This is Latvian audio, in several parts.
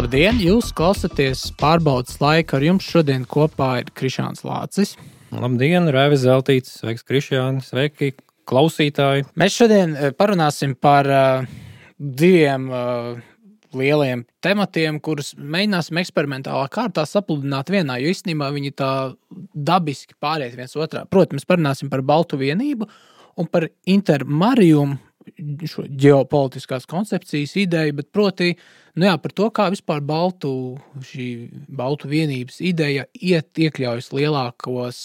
Labdien! Jūs klausāties pārbaudas laika. Ar jums šodien kopā ir Krišāns Lācis. Labdien, Rēvis Zeltīts, sveiks, Krišjāns, sveiki, klausītāji. Mēs šodien eh, parunāsim par uh, diviem uh, lieliem tematiem, kurus mēģināsim eksperimentālā kārtā sapludināt vienā, jo īstenībā viņi tā dabiski pāriet viens otrā. Protams, parunāsim par Baltu vienību un par intermariju, šo ģeopolitiskās koncepcijas ideju, bet proti nu jā, par to, kā vispār Baltu, šī Baltu vienības ideja iet, iekļaujas lielākos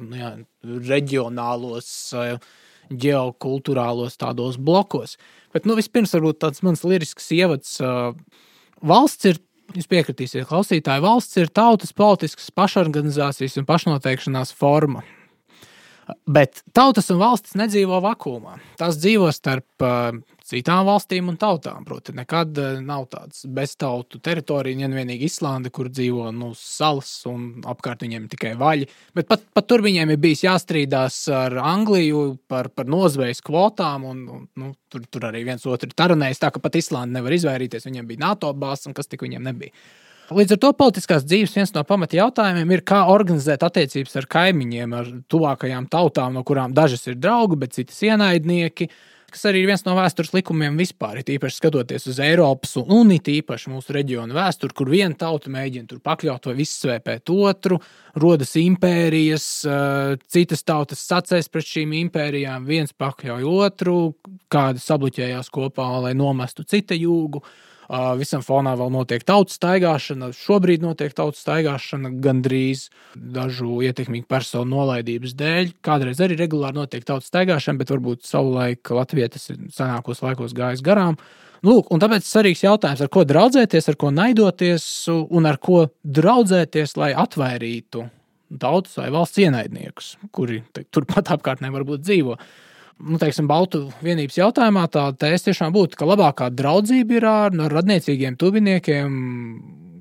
nu jā, reģionālos, ģeokultūrālos tādos blokos. Bet nu, vispirms varbūt tāds mans lirisks ievads. Valsts ir Jūs piekritīsiet, klausītāji, valsts ir tautas politiskas pašorganizācijas un pašnoteikšanās forma. Bet tautas un valstis nedzīvo vakumā. Tās dzīvo starp uh, citām valstīm un tautām. Proti, nekad uh, nav tādas beztautu teritorija, vien vienīgi Islanda, kur dzīvo nu, salas un apkārt viņiem tikai vaļi. Bet pat, pat tur viņiem ir bijis jāstrīdās ar Angliju par, par nozvejas kvotām, un, un nu, tur, tur arī viens otru taranējis. Tā ka pat Islanda nevar izvairīties, viņiem bija NATO bāzes, un kas tik viņiem nebija. Līdz ar to politiskās dzīves viens no pamata jautājumiem ir, kā organizēt attiecības ar kaimiņiem, ar tuvākajām tautām, no kurām dažas ir draugi, bet citas ienaidnieki. Tas arī ir viens no vēstures likumiem vispār. Ir īpaši skatoties uz Eiropas un, un it īpaši mūsu reģionu vēsturi, kur viena tauta mēģina tur pakļaut vai izsvēpēt otru, rodas impērijas, eh, citas tautas sacēs pret šīm impērijām, viens pakļauj otru, kādi sabluķējās kopā, lai nomestu cita jūgu. Visam fonā vēl notiek tautas staigāšana. Šobrīd notiek tautas staigāšana gandrīz dažu ietekmīgu personu nolaidības dēļ. Kādreiz arī regulāri notiek tautas staigāšana, bet varbūt savulaik Latvijā tas ir senākos laikos gājis garām. Lūk, un tāpēc svarīgs jautājums, ar ko draudzēties, ar ko naidoties un ar ko draudzēties, lai atvairītu tautas vai valsts ienaidniekus, kuri turpat apkārtnē varbūt dzīvo nu, teiksim, Baltu vienības jautājumā tā tēze tiešām būtu, ka labākā draudzība ir ar, ar radniecīgiem tuviniekiem,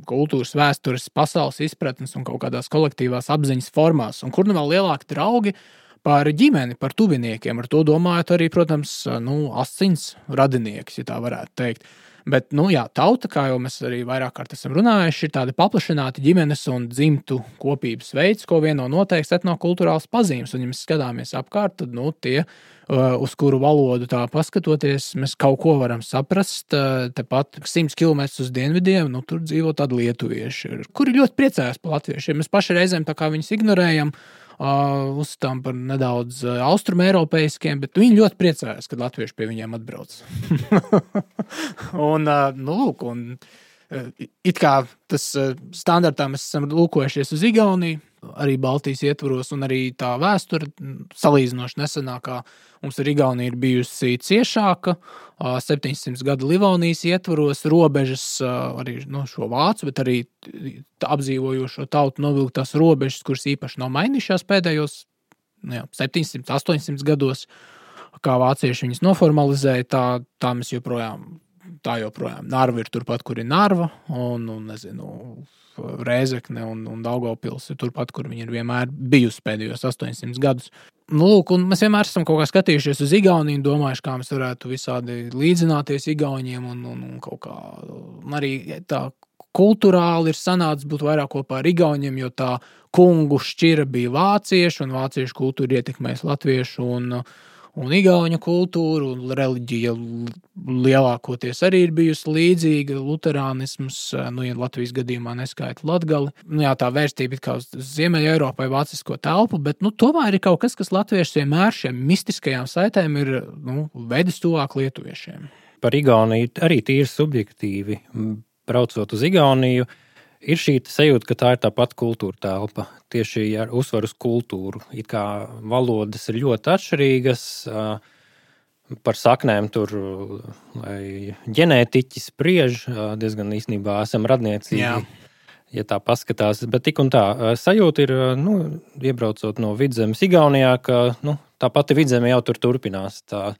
kultūras, vēstures, pasaules izpratnes un kaut kādās kolektīvās apziņas formās. Un kur nu vēl lielāki draugi par ģimeni, par tuviniekiem. Ar to domājot arī, protams, nu, asins radinieks, ja tā varētu teikt. Bet, nu, jā, tauta, kā jau mēs arī vairāk kārt esam runājuši, ir tāda paplašināta ģimenes un dzimtu kopības veids, ko vieno noteikts etnokultūrāls pazīmes. Un, ja mēs skatāmies apkārt, tad nu, tie, uh, uz kuru valodu tā paskatoties, mēs kaut ko varam saprast. Uh, tepat 100 km uz dienvidiem, nu, tur dzīvo tādi lietuvieši, kuri ļoti priecājas par latviešiem. Mēs paši reizēm tā kā viņus ignorējam uzskatām par nedaudz uh, austrumēropeiskiem, bet viņi ļoti priecājās, kad latvieši pie viņiem atbrauc. un, uh, nu, lūk, un, uh, it kā tas uh, standartā mēs esam lūkojušies uz Igauniju, arī Baltijas ietvaros, un arī tā vēsture salīdzinoši nesenākā mums ar Igauniju ir bijusi ciešāka. 700 gadu Livonijas ietvaros, robežas arī no nu, šo vācu, bet arī apdzīvojošo tautu novilktās robežas, kuras īpaši nav mainījušās pēdējos nu jā, 700, 800 gados. Kā vācieši viņus noformalizēja, tā, tā mēs joprojām tā joprojām. Narva ir turpat, kur ir Narva, un, un nezinu, Rēzekne un, un Daugopils ir turpat, kur viņi ir vienmēr bijusi pēdējos 800 gadus. Nu, lūk, mēs vienmēr esam kaut kā skatījušies uz Igauniju un domājuši, kā mēs varētu visādi līdzināties Igauniem un, un, un kaut kā arī tā kultūrāli ir sanācis būt vairāk kopā ar Igauniem, jo tā kungu šķira bija vācieši un vāciešu kultūra ietekmēs latviešu. Un, uh, un igauņu kultūra un reliģija lielākoties arī ir bijusi līdzīga. Lutānisms, nu, ja Latvijas gadījumā neskaita latgali, nu, jā, tā vērstība ir kā uz Ziemeļa Eiropai vācisko telpu, bet nu, tomēr ir kaut kas, kas latviešiem vienmēr šiem mistiskajām saitēm ir nu, vedis tuvāk lietuviešiem. Par Igauniju arī tīri subjektīvi. Braucot uz Igauniju, uh, ir šī sajūta, ka tā ir tā pati kultūra telpa. Tieši ar uzsvaru uz kultūru. It kā valodas ir ļoti atšķirīgas. Par saknēm tur ģenētiķi spriež diezgan īstenībā esam radniecīgi. Jā. Ja tā paskatās, bet tik un tā sajūta ir, nu, iebraucot no vidzemes Igaunijā, ka nu, tā pati vidzeme jau tur turpinās. Tā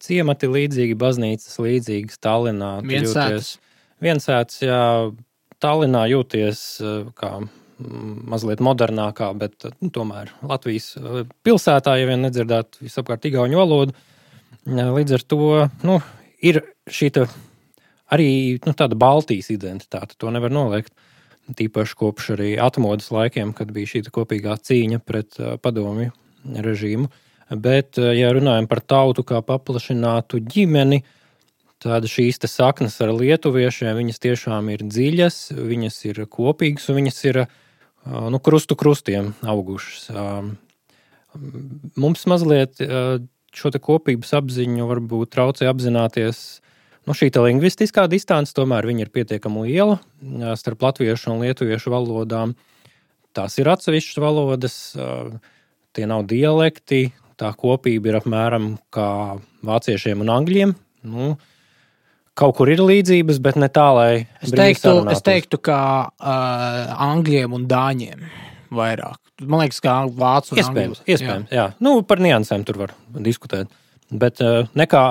ciemati līdzīgi, baznīcas līdzīgas, Tallinā. Viensēts. Viensēts, jā, Tallinā jūties eh, kā mazliet modernākā, bet nu, tomēr Latvijas eh, pilsētā, ja vien nedzirdētu visapkārt igauņu valodu. Līdz ar to nu, ir šī arī nu, tāda Baltijas identitāte, to nevar noliegt. Tīpaši kopš arī atmodas laikiem, kad bija šī kopīgā cīņa pret padomju režīmu. Bet, ja runājam par tautu kā paplašinātu ģimeni, tad šīs saknes ar lietuviešiem viņas tiešām ir dziļas, viņas ir kopīgas un viņas ir uh, nu, krustu krustiem augušas. Um, mums mazliet šo kopības apziņu varbūt traucē apzināties Nu, šī lingvistiskā distance tomēr ir pietiekami liela starp latviešu un lietuviešu valodām. Tās ir atsevišķas valodas, tie nav dialekti. Tā kopība ir apmēram kā vāciešiem un angļiem. Nu, kaut kur ir līdzības, bet ne tā, lai. Es teiktu, es teiktu ka uh, angļiem un dāņiem vairāk. Man liekas, kā vācu iespējams. Iespējams, jā. jā. Nu, par niansēm tur var diskutēt. Bet uh, nekā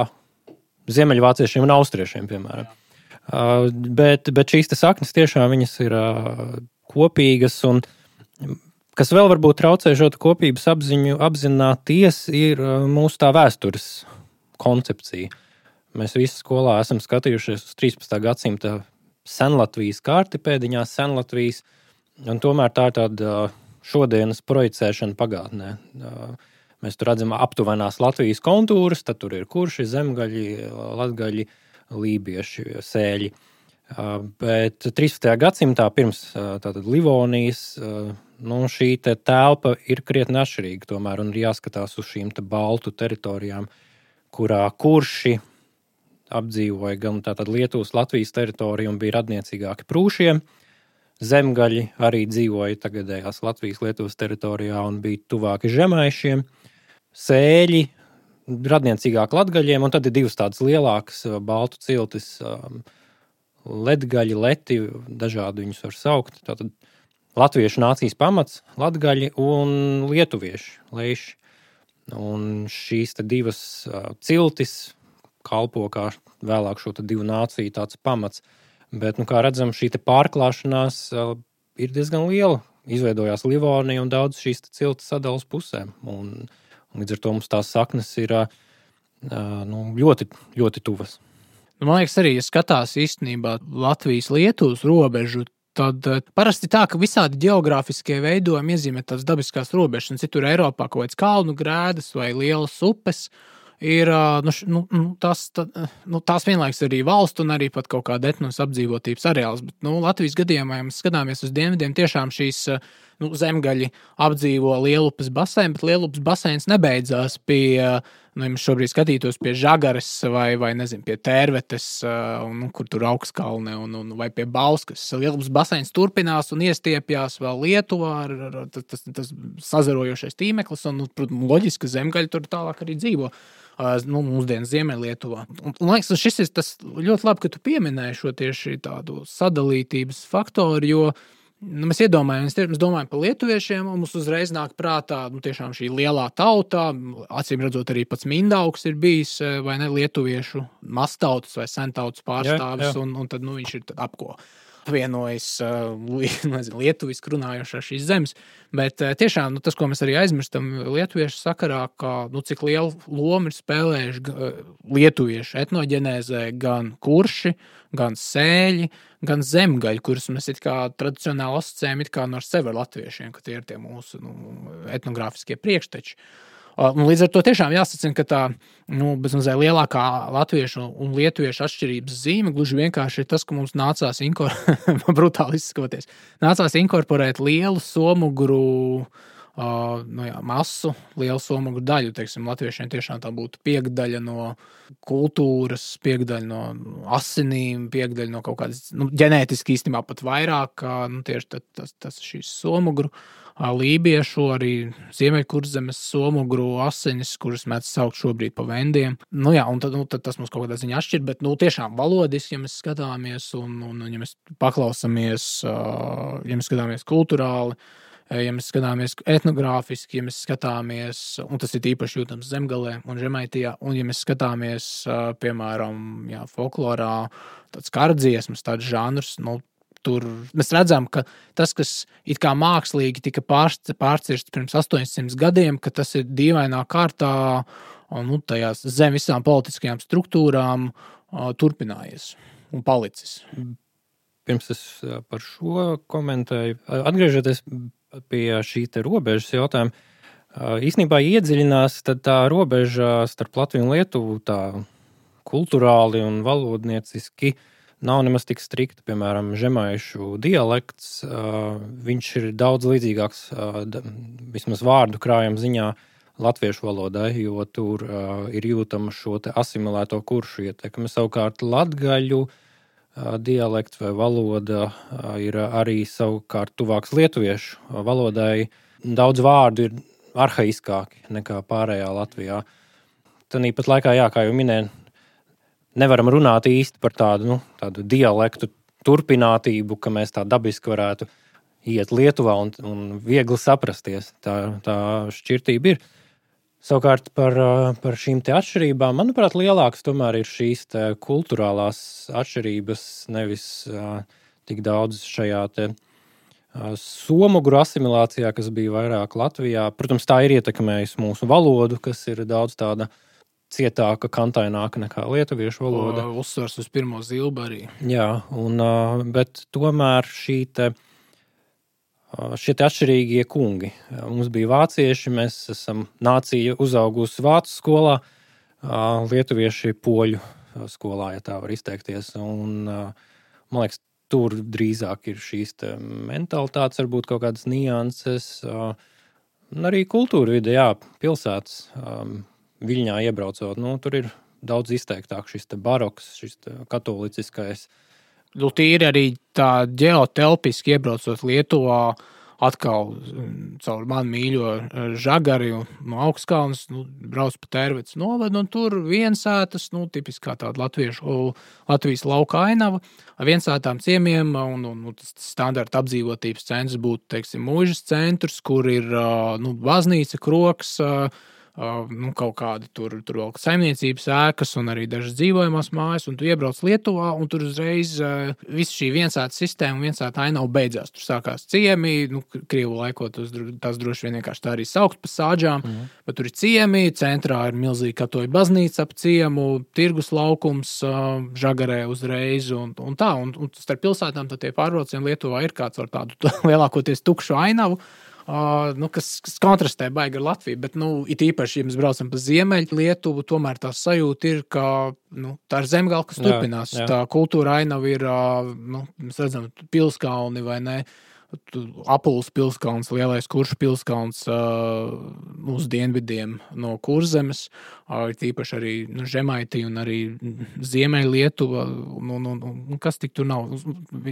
ziemeļvāciešiem un austriešiem, piemēram. Uh, bet, bet šīs saknes tiešām ir uh, kopīgas. Un, kas vēl varbūt traucē šo kopības apziņu, apzināties, ir uh, mūsu tā vēstures koncepcija. Mēs visi skolā esam skatījušies uz 13. gadsimta senlatvijas kārti pēdiņās, senlatvijas, un tomēr tā ir tāda šodienas projicēšana pagātnē. Mēs tur redzam aptuvenās Latvijas kontūrus, tad tur ir kurši, zemgaļi, latgaļi, lībieši, sēļi. Bet 13. gadsimtā pirms tātad, Livonijas nu, šī te telpa ir krietni atšķirīga. Tomēr ir jāskatās uz šīm baltu teritorijām, kurā kurši apdzīvoja gan Lietuvas, Latvijas teritoriju un bija radniecīgāki prūšiem. Zemgaļi arī dzīvoja tagadējās Latvijas, Lietuvas teritorijā un bija tuvāki žemaišiem sēļi, radniecīgāk latgaļiem, un tad ir divas tādas lielākas baltu ciltis, um, ledgaļi, leti, dažādi viņus var saukt. Tātad latviešu nācijas pamats, latgaļi un lietuvieši, leiši. Un šīs divas uh, ciltis kalpo kā vēlāk šo divu nāciju tāds pamats. Bet, nu, kā redzam, šī pārklāšanās uh, ir diezgan liela. Izveidojās Livonija un daudz šīs ciltis sadalas pusēm. Un, uh, Līdz ar to mums tās saknes ir nu, ļoti, ļoti tuvas. Nu, man liekas, arī, ja skatās īstenībā Latvijas-Lietuvas robežu, tad parasti tā, ka visādi geogrāfiskie veidojumi iezīmē tādas dabiskās robežas, un citur Eiropā kaut kādas kalnu grēdas vai lielas upes. Ir nu, nu, nu, tas, tā, nu, tās vienlaikus arī valsts un arī kaut kāda etnosa apdzīvotības areāls. Bet nu, Latvijas gadījumā, ja mēs skatāmies uz dienvidiem, tiešām šīs uh, nu, zemgaļi apdzīvo Lielupas baseinu, bet Lielupas baseins nebeidzās pie, nu, ja mēs šobrīd skatītos pie Žagares vai, vai nezinu, pie Tērvetes, un, nu, kur tur augstskalne, un, un, vai pie Bauskas. Lielupas baseins turpinās un iestiepjas vēl Lietuvā ar, ar, ar tas, tas sazarojošais tīmeklis, un, nu, protams, loģiski, ka zemgaļi tur tālāk arī dzīvo nu, mūsdienu Ziemeļlietuvā. Un, un, liekas, šis ir tas ļoti labi, ka tu pieminēji šo tieši tādu sadalītības faktoru, jo Nu, mēs iedomājamies, mēs domājam par lietuviešiem, un mums uzreiz nāk prātā nu, šī lielā tauta. Acīm redzot, arī pats Mindaugs ir bijis eh, vai ne lietuviešu mastautas vai sentautas pārstāvis, jā, jā. Un, un tad nu, viņš ir apko apvienojas uh, lietuviski runājošās šīs zemes. Bet uh, tiešām nu, tas, ko mēs arī aizmirstam lietuviešu sakarā, ka nu, cik lielu lomu ir spēlējuši uh, lietuviešu etnoģenēzē gan kurši, gan sēļi, gan zemgaļi, kurus mēs tradicionāli asociējam no sevi ar latviešiem, ka tie ir tie mūsu nu, etnogrāfiskie priekšteči. Uh, Un līdz ar to tiešām jāsacina, ka tā nu, bezmazliet lielākā latviešu un lietuviešu atšķirības zīme gluži vienkārši ir tas, ka mums nācās inkorporēt, brutāli izskaties, nācās inkorporēt lielu somuguru. Uh, nu jā, masu, lielu somu daļu. Teiksim, Latviešiem tiešām tā būtu piekdaļa no kultūras, piekdaļa no asinīm, piekdaļa no kaut kādas nu, ģenētiski īstenībā pat vairāk, nu, tieši tas, tas, tas šīs somugru. Uh, lībiešu, arī ziemeļkurzemes somugru asinis, kuras mēs sauc šobrīd par vendiem. Nu, jā, un tad, nu, tad tas mums kaut kādā ziņā atšķir, bet nu, tiešām valodiski, ja mēs skatāmies un, un, ja mēs paklausāmies, ja mēs skatāmies kultūrāli. Ja mēs skatāmies etnogrāfiski, ja mēs skatāmies, un tas ir īpaši jūtams zemgālē un žemaitijā, un ja mēs skatāmies, piemēram, jā, folklorā, tāds kārdziesmas, tāds žanrs, nu, tur mēs redzam, ka tas, kas it kā mākslīgi tika pārcirsts pirms 800 gadiem, ka tas ir dīvainā kārtā un nu, tajās zem visām politiskajām struktūrām turpinājies. un palicis. Pirms es par šo komentēju, atgriežoties pie šī robežas jautājuma, īsnībā iedziļinās, tā robeža starp Latviju un Lietuvu tā kultūrāli un valodnieciski nav nemaz tik strikta. Piemēram, žemaišu dialekts, viņš ir daudz līdzīgāks, vismaz vārdu krājuma ziņā, latviešu valodai, jo tur ir jūtama šo asimilēto kuršu ietekme. Savukārt, latgaļu dialekts vai valoda ir arī savukārt tuvāks lietuviešu valodai. Daudz vārdu ir arhaiskāki nekā pārējā Latvijā. Tad īpat laikā, jā, kā jau minēju, nevaram runāt īsti par tādu, nu, tādu dialektu turpinātību, ka mēs tā dabiski varētu iet Lietuvā un, un viegli saprasties. Tā, tā šķirtība ir. Savukārt par, par šīm atšķirībām, manuprāt, lielākas tomēr ir šīs kultūrālās atšķirības, nevis uh, tik daudz šajā te, uh, somugru asimilācijā, kas bija vairāk Latvijā. Protams, tā ir ietekmējusi mūsu valodu, kas ir daudz tāda cietāka, kantaināka nekā lietuviešu valoda. Uzsvars uz pirmo zilbu arī. Jā, un, bet tomēr šī te, šie atšķirīgie kungi. Mums bija vācieši, mēs esam nācija uzaugusi vācu skolā, lietuvieši poļu skolā, ja tā var izteikties. Un, man liekas, tur drīzāk ir šīs mentalitātes, varbūt kaut kādas nianses. Un arī kultūra vide, jā, pilsētas viļņā iebraucot, nu, tur ir daudz izteiktāk šis baroks, šis katoliciskais Nu, tīri arī tā ģeotelpiski iebraucot Lietuvā, atkal mm, caur manu mīļo eh, žagari no augstkalnes, nu, brauc pa tērvetes novadu, un tur viensētas, nu, tipiski kā tāda latviešu, Latvijas lauka ainava, ar viensētām ciemiem, un, un, un tas standarta apdzīvotības centrs būtu, teiksim, mūžas centrs, kur ir, nu, baznīca, kroks, uh, nu, kaut kādi tur, tur vēl saimniecības ēkas un arī dažas dzīvojamās mājas, un tu iebrauc Lietuvā, un tur uzreiz uh, viss šī viensāta sistēma, viensāta ainava beidzās. Tur sākās ciemi, nu, krievu laikot, tas droši vien vienkārši tā arī saukt par sāģām, mm. bet tur ir ciemi, centrā ir milzīga katoļa baznīca ap ciemu, tirgus laukums, uh, žagarē uzreiz, un, un tā, un, un starp pilsētām tie pārbraucieni Lietuvā ir kāds ar tādu lielākoties tukšu ainavu. Uh, nu, kas, kas kontrastē baigi ar Latviju. Bet, nu, it īpaši, ja mēs braucam pa ziemeļu Lietuvu, tomēr tā sajūta ir, ka nu, tā ir zemgala, kas turpinās. Jā, jā. Tā kultūra ainava ir, uh, nu, mēs redzam, pilskalni vai ne. Apulis pilskalns, lielais kurš pilskalns uh, uz dienvidiem no kurzemes, uh, tīpaši arī nu, Žemaitija un arī Ziemeļlietuva. Un, un, un, un kas tik tur nav?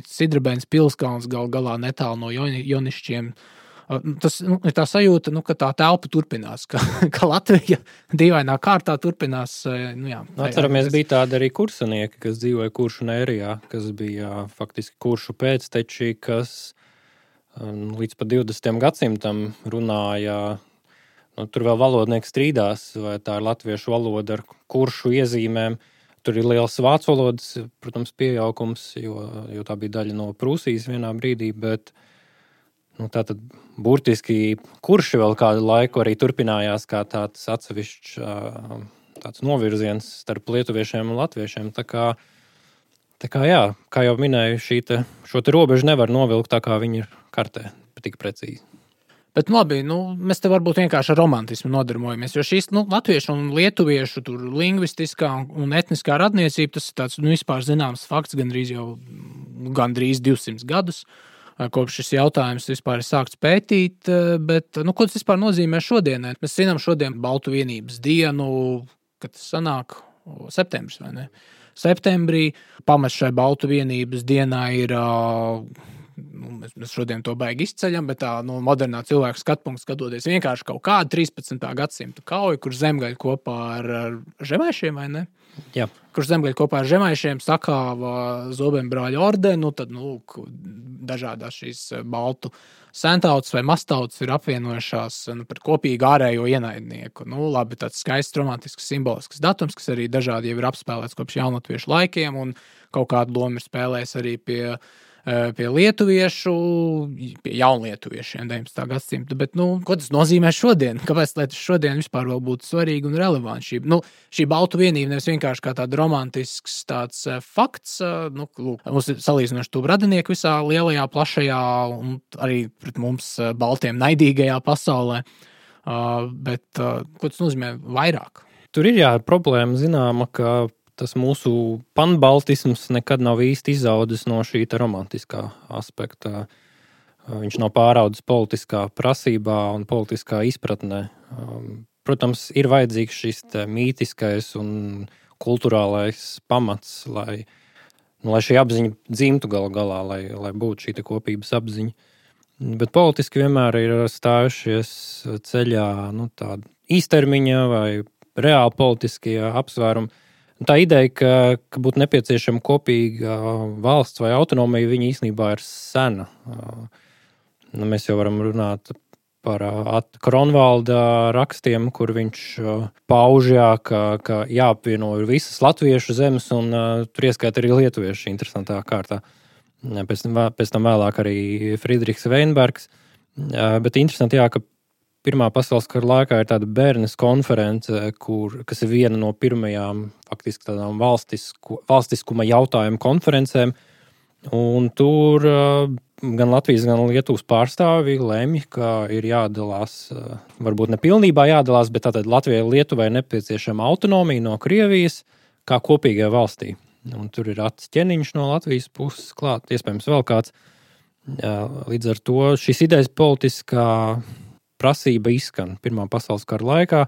Sidrabēns pilskalns gal galā netālu no Jonišķiem. Uh, Tas nu, ir tā sajūta, nu, ka tā telpa turpinās, ka, ka Latvija dīvainā kārtā turpinās. Nu, jā, nu, Atceramies, bija tādi arī kursanieki, kas dzīvoja kuršu nērijā, kas bija faktiski kuršu pēcteči, kas līdz pat 20. gadsimtam runāja. Nu, tur vēl valodnieki strīdās, vai tā ir latviešu valoda ar kuršu iezīmēm. Tur ir liels vācu valodas, protams, pieaugums, jo, jo tā bija daļa no Prūsijas vienā brīdī. Bet, Nu, Tātad burtiski kurš vēl kādu laiku arī turpinājās kā tāds atsevišķs tāds novirziens starp lietuviešiem un latviešiem. Tā kā, tā kā, jā, kā jau minēju, te, šo te robežu nevar novilkt tā, kā viņi ir kartē, tik precīzi. Bet nu, labi, nu, mēs te varbūt vienkārši ar romantismu nodarbojamies. Jo šīs nu, latviešu un lietuviešu lingvistiskā un etniskā radniecība tas ir tāds nu, vispār zināms fakts gandrīz jau gandrīz 200 gadus. Uh, kopš šis jautājums vispār ir sākts pētīt. Bet, nu, ko tas vispār nozīmē šodienai? Mēs zinām šodien Baltu vienības dienu, kad tas sanāk septembris vai ne? Septembrī pamats šai Baltu vienības dienai ir nu, mēs, mēs šodien to baigi izceļam, bet tā no modernā cilvēka skatu punkta skatoties, vienkārši kaut kāda 13. gadsimta kauja, kur zemgaļa kopā ar, ar žemēšiem vai ne? Jā. Kurš zemgaļa kopā ar žemaišiem sakāva zobembrāļa ordeni, nu, tad nu, dažādas šīs baltu centauts vai mastauts ir apvienojušās nu, par kopīgu ārējo ienaidnieku. Nu, labi, tāds skaists, romantisks, simbolisks datums, kas arī dažādi jau ir apspēlēts kopš jaunatviešu laikiem, un kaut kādu lomu ir spēlējis arī pie pie lietuviešu, pie jaunlietuviešiem 19. gadsimta. Bet, nu, ko tas nozīmē šodien? Kāpēc tas šodien vispār būtu svarīgi un relevanti? Šī, nu, šī baltu vienība nevis vienkārši kā tāds romantisks tāds fakts, nu, lūk, mums ir salīdzinoši tuvu radinieki visā lielajā, plašajā un arī pret mums baltiem naidīgajā pasaulē. Bet ko tas nozīmē vairāk? Tur ir jā, problēma zināma, ka tas mūsu panbaltisms nekad nav īsti izaudzis no šī romantiskā aspekta. Viņš nav pāraudzis politiskā prasībā un politiskā izpratnē. Protams, ir vajadzīgs šis mītiskais un kultūrālais pamats, lai, nu, lai šī apziņa dzimtu galu galā, lai, lai būtu šī kopības apziņa. Bet politiski vienmēr ir stājušies ceļā nu, tādi īstermiņa vai reāli politiskie apsvērumi Tā ideja, ka, ka būtu nepieciešama kopīga valsts vai autonomija, viņa īstenībā ir sena. Nu, mēs jau varam runāt par Kronvalda rakstiem, kur viņš pauž, jā, ka, ka jāapvieno visas latviešu zemes, un tur ieskaita arī lietuvieši interesantā kārtā. Pēc, pēc tam vēlāk arī Friedrichs Veinbergs. Bet interesanti, jā, ka Pirmā pasaules kara laikā ir tāda bērnu konference, kur, kas ir viena no pirmajām faktiski tādām valstisku, valstiskuma jautājumu konferencēm. Un tur gan Latvijas, gan Lietuvas pārstāvji lemj, ka ir jādalās, varbūt ne pilnībā jādalās, bet tātad Latvijai un Lietuvai nepieciešama autonomija no Krievijas kā kopīgai valstī. Un tur ir ķeniņš no Latvijas puses klāt, iespējams, vēl kāds. Līdz ar to šīs idejas politiskā prasība izskan Pirmā pasaules kara laikā.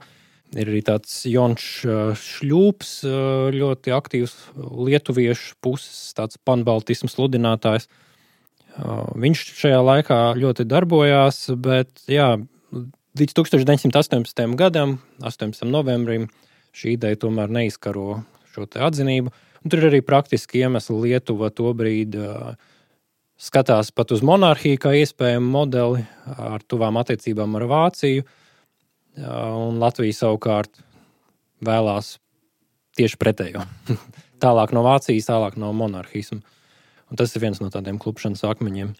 Ir arī tāds Jons Šļūps, ļoti aktīvs lietuviešu puses, tāds panbaltismu sludinātājs. Viņš šajā laikā ļoti darbojās, bet jā, līdz 1918. gadam, 18. novembrim, šī ideja tomēr neizkaro šo atzinību. Un tur ir arī praktiski iemesli Lietuva to brīdi skatās pat uz monarhiju kā iespējamu modeli ar tuvām attiecībām ar Vāciju. Un Latvija savukārt vēlās tieši pretējo. tālāk no Vācijas, tālāk no monarhisma. Un tas ir viens no tādiem klupšanas akmeņiem.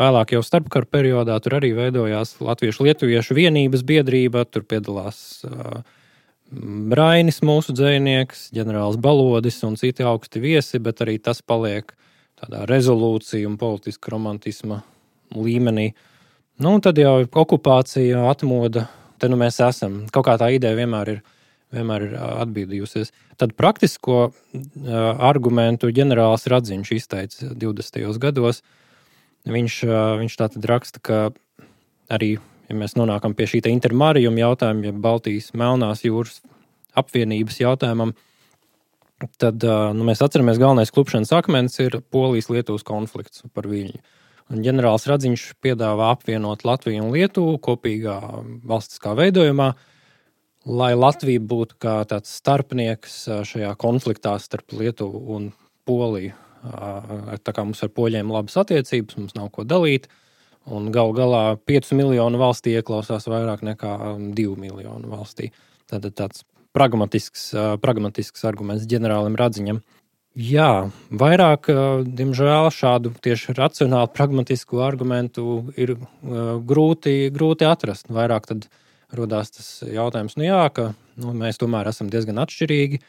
Vēlāk, jau starpkara periodā, tur arī veidojās Latviešu lietuviešu vienības biedrība. Tur piedalās uh, Brainis, mūsu dzinieks, ģenerālis Balodis un citi augsti viesi, bet arī tas paliek tādā rezolūcija un politiska romantisma līmenī. Nu, tad jau okupācija, atmoda, te nu mēs esam. Kaut kā tā ideja vienmēr ir, vienmēr ir atbildījusies. Tad praktisko uh, argumentu ģenerālis Radziņš izteica 20. gados. Viņš, uh, viņš tā tad raksta, ka arī, ja mēs nonākam pie šī intermārījuma jautājuma, ja Baltijas Melnās jūras apvienības jautājumam, uh, tad nu, mēs atceramies, ka galvenais klupšanas akmens ir Polijas-Lietuvas konflikts par viļņu. Un ģenerālis Radziņš piedāvā apvienot Latviju un Lietuvu kopīgā valstiskā veidojumā, lai Latvija būtu kā tāds starpnieks šajā konfliktā starp Lietuvu un Poliju. Tā kā mums ar poļiem labas attiecības, mums nav ko dalīt. Un gal galā 5 miljonu valstī ieklausās vairāk nekā 2 miljonu valstī. Tad tāds pragmatisks, pragmatisks arguments ģenerālim Radziņam. Jā, vairāk, diemžēl, šādu tieši racionālu, pragmatisku argumentu ir grūti, grūti atrast. Vairāk tad radās tas jautājums, nu jā, ka nu, mēs tomēr esam diezgan atšķirīgi,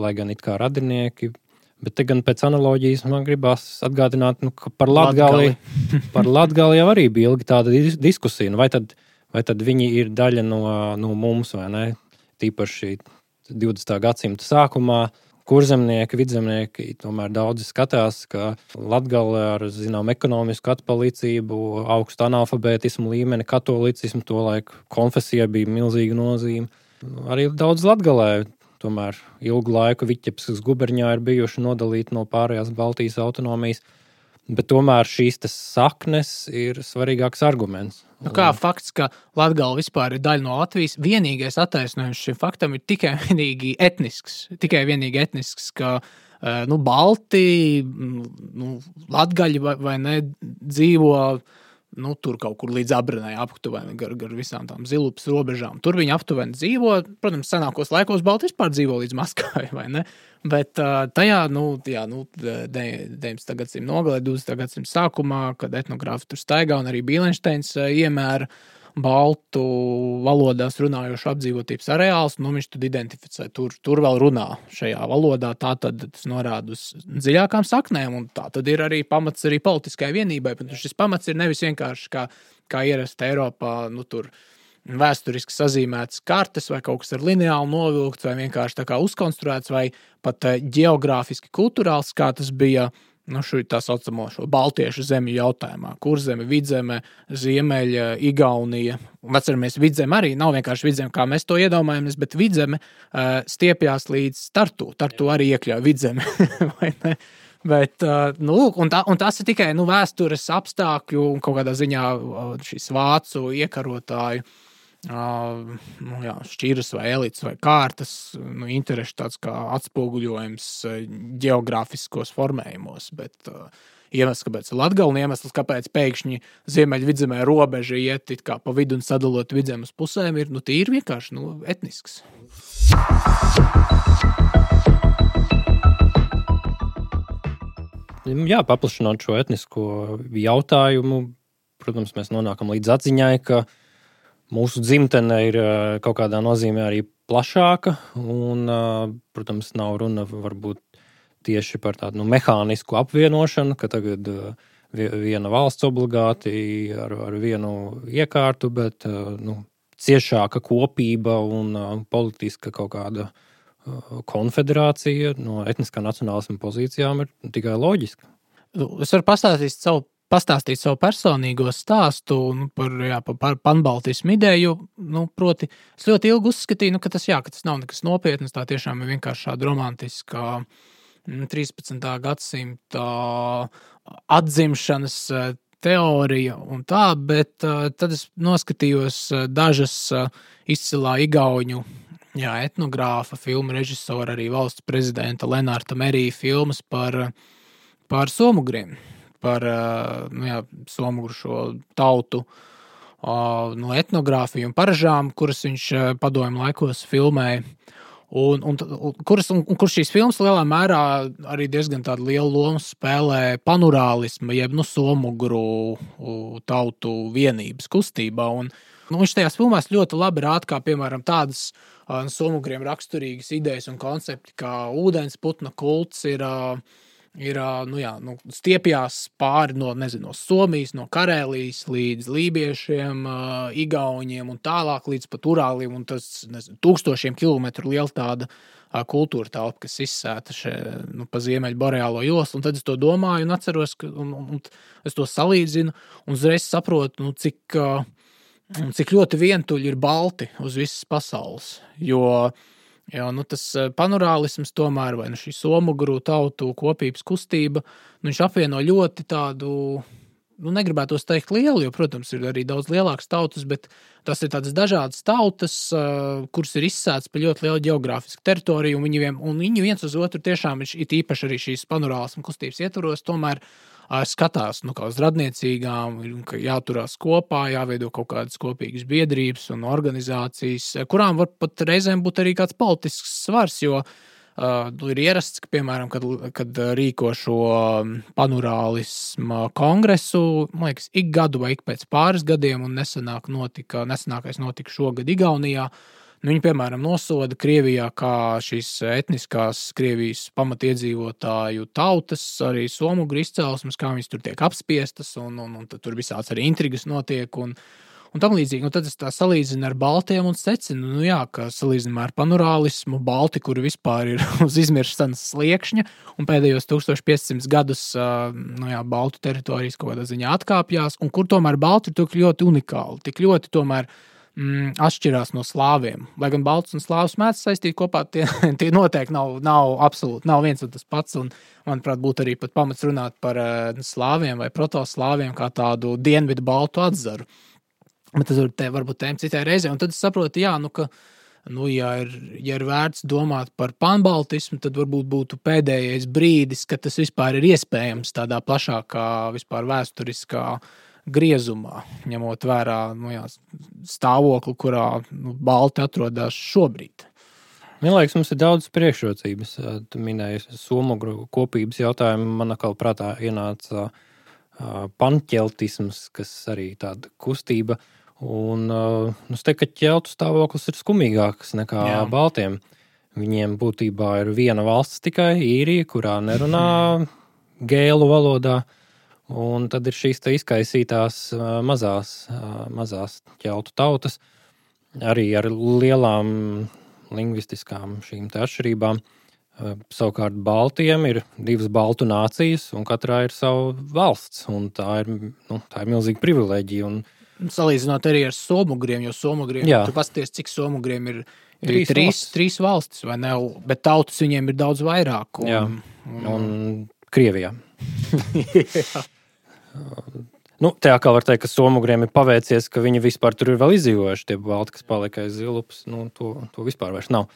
lai gan it kā radinieki. Bet te gan pēc analoģijas man gribās atgādināt, nu, ka par Latviju par Latgali jau arī bija ilgi tāda diskusija. Nu, vai, tad, vai tad viņi ir daļa no, no mums vai ne? Tīpaši 20. gadsimta sākumā. Kurzemnieki, vidzemnieki tomēr daudzi skatās, ka Latvija ar zināmu ekonomisku atpalīdzību, augstu analfabētismu līmeni, katolicismu, to laiku konfesijai bija milzīga nozīme. Arī daudz latgalē tomēr ilgu laiku Vitebiskas guberņā ir bijuši nodalīti no pārējās Baltijas autonomijas. Bet tomēr šīs saknes ir svarīgāks arguments. Nu kā fakts, ka Latvija vispār ir daļa no Latvijas, vienīgais attaisnojums šim faktam ir tikai vienīgi etnisks. Tikai vienīgi etnisks, ka eh, nu, Balti, nu, Latvijas vai, vai ne dzīvo nu, tur kaut kur līdz abranai aptuveni gar, gar visām tām zilupas robežām. Tur viņi aptuveni dzīvo. Protams, senākos laikos Baltijas vispār dzīvo līdz Maskavai, vai ne? Bet uh, tajā, nu, jā, nu 19. gadsimta nogalē, 20. gadsimta sākumā, kad etnogrāfi tur staigā un arī Bīlensteins uh, iemēra baltu valodās runājošu apdzīvotības areāls, nu viņš tad identificē, tur, tur vēl runā šajā valodā. Tā tad tas norāda uz dziļākām saknēm, un tā tad ir arī pamats arī politiskai vienībai. Bet šis pamats ir nevis vienkārši kā, kā ierasta Eiropā, nu tur vēsturiski sazīmētas kartes, vai kaut kas ar lineāli novilkts, vai vienkārši tā kā uzkonstruēts, vai pat eh, geogrāfiski kultūrāls, kā tas bija nu, šo tā saucamo Baltiešu zemju jautājumā. Kurzeme, vidzeme, ziemeļa, Igaunija. Un atceramies, vidzeme arī nav vienkārši vidzeme, kā mēs to iedomājamies, bet vidzeme uh, stiepjas līdz startu. Tartu arī iekļauj vidzemi. Bet, uh, nu, un, tā, un tas ir tikai nu, vēstures apstākļu un kaut kādā ziņā šīs vācu iekarotāju uh, nu, jā, šķiras vai elites vai kārtas nu, interešu tāds kā atspoguļojums geogrāfiskos formējumos. Bet, uh, iemesls, kāpēc ir Latvija, un iemesls, kāpēc pēkšņi ziemeļvidzemē robeža iet pa vidu un sadalot vidzemes pusēm, ir nu, tīri vienkārši nu, etnisks. Jā, paplašinot šo etnisko jautājumu, protams, mēs nonākam līdz atziņai, ka uh, Mūsu dzimtene ir kaut kādā nozīmē arī plašāka, un, protams, nav runa varbūt tieši par tādu nu, mehānisku apvienošanu, ka tagad viena valsts obligāti ar, ar vienu iekārtu, bet nu, ciešāka kopība un politiska kaut kāda konfederācija no etniskā nacionālisma pozīcijām ir tikai loģiska. Nu, es varu pastāstīt savu pastāstīt savu personīgo stāstu nu, par, jā, par panbaltismu ideju. Nu, proti, es ļoti ilgi uzskatīju, nu, ka, tas, jā, ka tas nav nekas nopietns. Tā tiešām ir vienkārši tāda romantiska 13. Mm, gadsimta atzimšanas e, teorija un tā, bet uh, tad es noskatījos uh, dažas izcilā igauņu jā, etnogrāfa, filmu režisora, arī valsts prezidenta Lenārta Merija filmas par, par somugriem par nu, jā, somu šo tautu no etnogrāfiju un paražām, kuras viņš padomju laikos filmēja. Un, un, un, kuras, un, un kur šīs filmas lielā mērā arī diezgan lielu lomu spēlē panorālisma, jeb nu, somugru tautu vienības kustībā. Un, nu, viņš tajās filmās ļoti labi rāda, kā piemēram tādas uh, somugriem raksturīgas idejas un koncepti, kā ūdensputna kults ir. Uh, ir nu jā, nu, stiepjās pāri no, nezinu, no Somijas, no Karēlijas līdz Lībiešiem, Igauniem un tālāk līdz pat Urāliem. Tas nezinu, tūkstošiem kilometru liela tāda kultūra telpa, kas izsēta šeit nu, pa ziemeļu boreālo joslu. Un tad es to domāju un atceros, ka, un, un, un es to salīdzinu un uzreiz saprotu, nu, cik, cik ļoti vientuļi ir balti uz visas pasaules. Jo uh, Jo, nu, tas eh, panorālisms tomēr, vai nu šī somuguru tautu kopības kustība, nu, viņš apvieno ļoti tādu, nu, negribētu teikt lielu, jo, protams, ir arī daudz lielākas tautas, bet tas ir tādas dažādas tautas, uh, kuras ir izsētas pa ļoti lielu geogrāfisku teritoriju, un viņi, vien, un viņi viens uz otru tiešām ir īpaši arī šīs panorālismu kustības ietvaros, tomēr skatās nu, uz radniecīgām, ka jāturās kopā, jāveido kaut kādas kopīgas biedrības un organizācijas, kurām var pat reizēm būt arī kāds politisks svars. Jo uh, ir ierasts, ka, piemēram, kad, kad rīko šo panorālismu kongresu, man liekas, ik gadu vai ik pēc pāris gadiem, un nesenāk notika, nesenākais notika šogad Igaunijā. Uh, Nu, viņi, piemēram, nosoda Krievijā kā šīs etniskās Krievijas pamatiedzīvotāju tautas, arī somu izcelsmes, kā viņas tur tiek apspiestas, un, un, un tur visāds arī intrigas notiek. Un, un tam līdzīgi. Un tad es tā salīdzinu ar Baltiem un secinu, nu, jā, ka salīdzinājumā ar panorālismu, Balti, kuri vispār ir uz izmiršanas sliekšņa, un pēdējos 1500 gadus nu, jā, Baltu teritorijas kaut kādā ziņā atkāpjas, un kur tomēr Balti ir tik ļoti unikāli, tik ļoti tomēr mm, atšķirās no slāviem. Lai gan balts un slāvs mēdz saistīt kopā, tie, tie noteikti nav, nav absolūti nav viens un tas pats. Un, manuprāt, būtu arī pamats runāt par uh, slāviem vai protoslāviem kā tādu dienvidu baltu atzaru. Bet tas var te, varbūt tēma citai reizei. Un tad es saprotu, jā, nu, ka, nu, ja, ir, ja ir vērts domāt par panbaltismu, tad varbūt būtu pēdējais brīdis, kad tas vispār ir iespējams tādā plašākā, vispār vēsturiskā uh, griezumā, ņemot vērā nu, jā, stāvokli, kurā nu, Balti atrodas šobrīd. Man liekas, mums ir daudz priekšrocības. Tu minēji somu kopības jautājumu. Man atkal prātā ienāca panķeltisms, kas arī tāda kustība. Un uh, es teiktu, ka ķeltu stāvoklis ir skumīgāks nekā Jā. Baltiem. Viņiem būtībā ir viena valsts tikai īrija, kurā nerunā gēlu valodā. Un tad ir šīs izkaisītās mazās, mazās ķeltu tautas, arī ar lielām lingvistiskām šīm atšķirībām. Savukārt Baltiem ir divas baltu nācijas, un katrā ir sava valsts. Tā ir, nu, tā ir milzīga privilēģija. Un, Salīdzinot arī ar somugriem, jo somugriem tur pasties, cik somugriem ir. Ir trīs, trīs, valstis. trīs valstis, vai ne? Bet tautas viņiem ir daudz vairāk. Un, jā, un, un Krievijā. jā. Nu, tā kā var teikt, ka somugriem ir paveicies, ka viņi vispār tur ir vēl izdzīvojuši. Tie balti, kas palika aiz zilupas, nu, to, to vispār nav.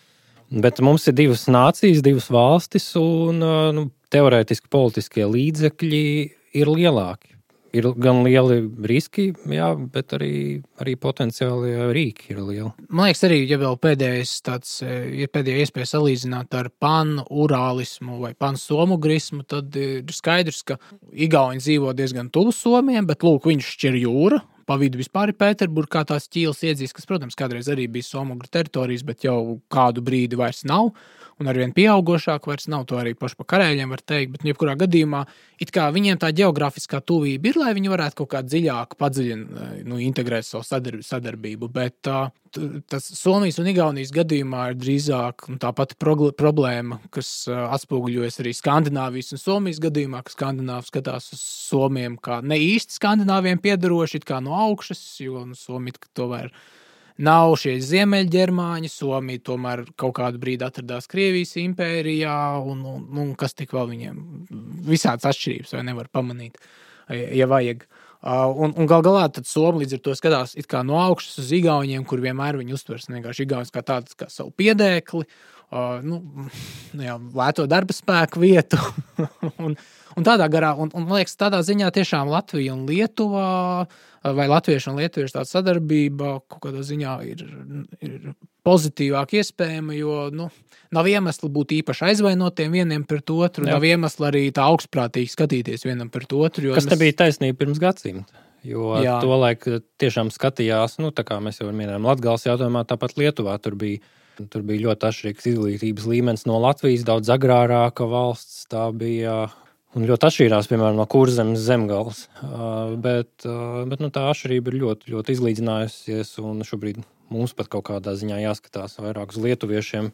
Bet mums ir divas nācijas, divas valstis, un nu, teorētiski politiskie līdzekļi ir lielāki ir gan lieli riski, jā, bet arī, arī potenciāli rīki ir lieli. Man liekas, arī, ja pēdējais tāds, ja pēdējā iespēja salīdzināt ar pan-urālismu vai pan-somugrismu, tad ir skaidrs, ka Igauni dzīvo diezgan tuvu Somijam, bet lūk, viņš šķir jūra. Pa vidu vispār ir Pēterburgā, kā tās ķīlas iedzīs, kas, protams, kādreiz arī bija Somogru teritorijas, bet jau kādu brīdi vairs nav un arvien pieaugušāk vairs nav to arī paši pa karēļiem, var teikt. Bet, nu, jebkurā gadījumā, it kā viņiem tā geogrāfiskā tuvība ir, lai viņi varētu kaut kā dziļāk padziļināt, nu, integrēt savu sadarbību. Bet tā, tas Somijas un Igaunijas gadījumā ir drīzāk tā pati problēma, kas atspoguļojas arī Skandināvijas un Somijas gadījumā, ka Skandināvi skatās uz Somiem kā ne īsti Skandināviem piedaroši, kā no augšas, jo nu, Somija to vairs nav šie ziemeļģermāņi. Somija tomēr kaut kādu brīdi atradās Krievijas impērijā, un, un, un kas tik vēl viņiem visādas atšķirības vai nevar pamanīt, ja vajag. Uh, un, un gal galā Somija līdz ar to skatās no augšas uz Igauniem, kur vienmēr viņi uztvers vienkārši Igaunus kā tādu kā savu piedēkli, uh, nu, jā, lēto darba spēku vietu. un, un tādā garā, un, un man liekas, tādā ziņā tiešām Latvija un Lietuva vai latviešu un lietuviešu sadarbība kaut kādā ziņā ir, ir pozitīvāk iespējama, jo nu, nav iemesla būt īpaši aizvainotiem vienam pret otru. Jā. Nav iemesla arī tā augstprātīgi skatīties vienam pret otru. Kas mēs... nebija taisnība pirms gadsimta? Jo Jā. to laiku tiešām skatījās, nu, tā kā mēs jau minējām, Latvijas jautājumā, tāpat Lietuvā tur bija. Tur bija ļoti atšķirīgs izglītības līmenis no Latvijas, daudz agrārāka valsts. Tā bija un ļoti atšķīrās piemēram, no kurzemes zemgales. Uh, bet uh, bet nu, tā atšķirība ir ļoti, ļoti izlīdzinājusies. Šobrīd mums pat kaut kādā ziņā jāskatās vairāk uz lietuviešiem,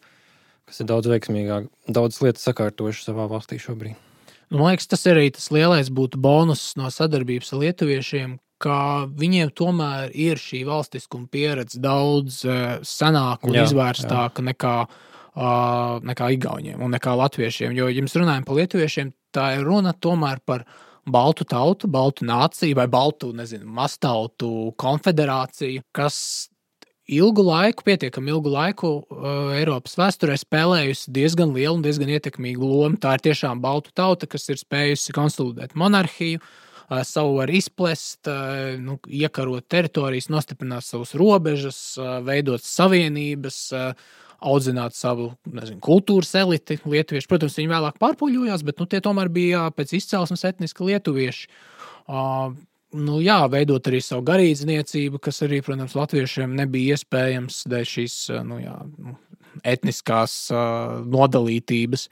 kas ir daudz veiksmīgāk, daudz lietas sakārtojuši savā valstī šobrīd. Nu, man liekas, tas arī tas lielais būtu bonus no sadarbības ar lietuviešiem, ka viņiem tomēr ir šī valstiskuma pieredze daudz senāka un jā, izvērstāka jā. nekā nekā Igauniem un nekā Latviešiem. Jo, ja mēs runājam par Lietuviešiem, tā ir runa tomēr par Baltu tautu, Baltu nāciju vai Baltu, nezinu, mastautu konfederāciju, kas ilgu laiku, pietiekami ilgu laiku uh, Eiropas vēsturē spēlējusi diezgan lielu un diezgan ietekmīgu lomu. Tā ir tiešām Baltu tauta, kas ir spējusi konsolidēt monarhiju, uh, savu var izplest, uh, nu, iekarot teritorijas, nostiprināt savus robežas, uh, veidot savienības. Uh, audzināt savu nezinu, kultūras eliti. Lietuvieši, protams, viņi vēlāk pārpuļojās, bet nu, tie tomēr bija pēc izcelsmes etniski lietuvieši. Uh, nu, jā, veidot arī savu garīdzniecību, kas arī, protams, latviešiem nebija iespējams dēļ šīs nu, jā, nu, etniskās uh, nodalītības.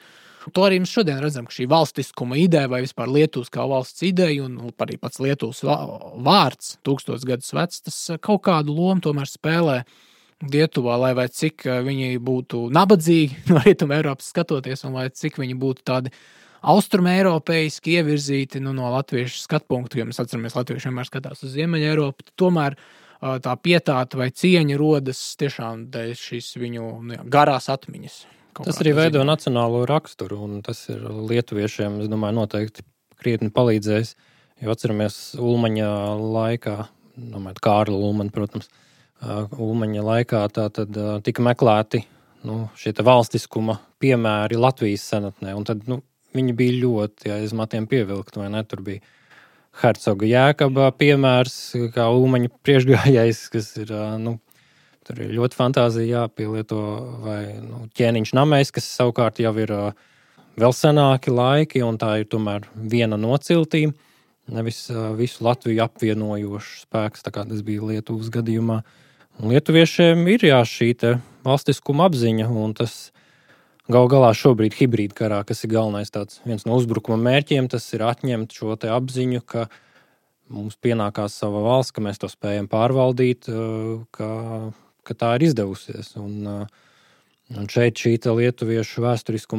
To arī mēs šodien redzam, ka šī valstiskuma ideja vai vispār Lietuvas kā valsts ideja, un nu, arī pats Lietuvas vārds, tūkstoš gadus vecs, tas kaut kādu lomu tomēr spēlē uh, Lietuvā, lai vai cik eh, viņi būtu nabadzīgi no rietuma Eiropas skatoties, un lai cik viņi būtu tādi austrumēropeiski ievirzīti nu, no latviešu skatu punktu, jo mēs atceramies, ka latvieši vienmēr skatās uz Ziemeļa Eiropu. Tomēr tā pietāta vai cieņa rodas tiešām dēļ šīs viņu nu, jā, garās atmiņas. Tas arī veido nacionālo raksturu, un tas ir lietuviešiem, es domāju, noteikti krietni palīdzējis. Jo atceramies Ulmaņa laikā, domāju, Kārla Ulmaņa, protams, Ulmaņa laikā tad, tika meklēti nu, šie valstiskuma piemēri Latvijas senatnē. Tad, nu, viņi bija ļoti aiz matiem pievilkti. Tur bija Hercoga jēkabā piemērs, kā Umaņa priekšgājējs, kas ir, nu, tur ir ļoti fantāzija jāpielieto, vai nu, ķēniņš namēs, kas savukārt jau ir vēl senāki laiki, un tā ir tomēr viena no ciltīm, nevis visu Latviju apvienojošs spēks, kā tas bija Lietuvas gadījumā. Un lietuviešiem ir jā, šī valstiskuma apziņa, un tas gal galā šobrīd hibrīd karā, kas ir galvenais tāds viens no uzbrukuma mērķiem, tas ir atņemt šo apziņu, ka mums pienākās sava valsts, ka mēs to spējam pārvaldīt, ka, ka tā ir izdevusies. Un, Un šeit šī lietuviešu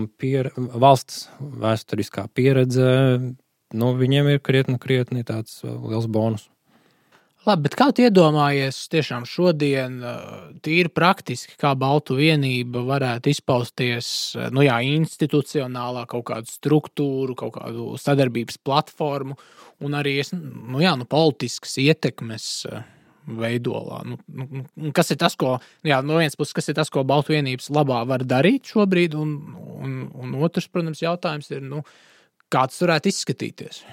pier, valsts vēsturiskā pieredze, nu, viņiem ir krietni, krietni tāds liels bonus. Labi, bet kā tu iedomājies tiešām šodien, tīri praktiski, kā Baltu vienība varētu izpausties nu jā, institucionālā, kaut kādu struktūru, kaut kādu sadarbības platformu un arī nu jā, nu, politiskas ietekmes veidolā. Nu, nu, nu, kas ir tas, ko, jā, no vienas puses, kas ir tas, ko Baltu vienības labā var darīt šobrīd, un, un, un otrs, protams, jautājums ir, nu, kā tas varētu izskatīties.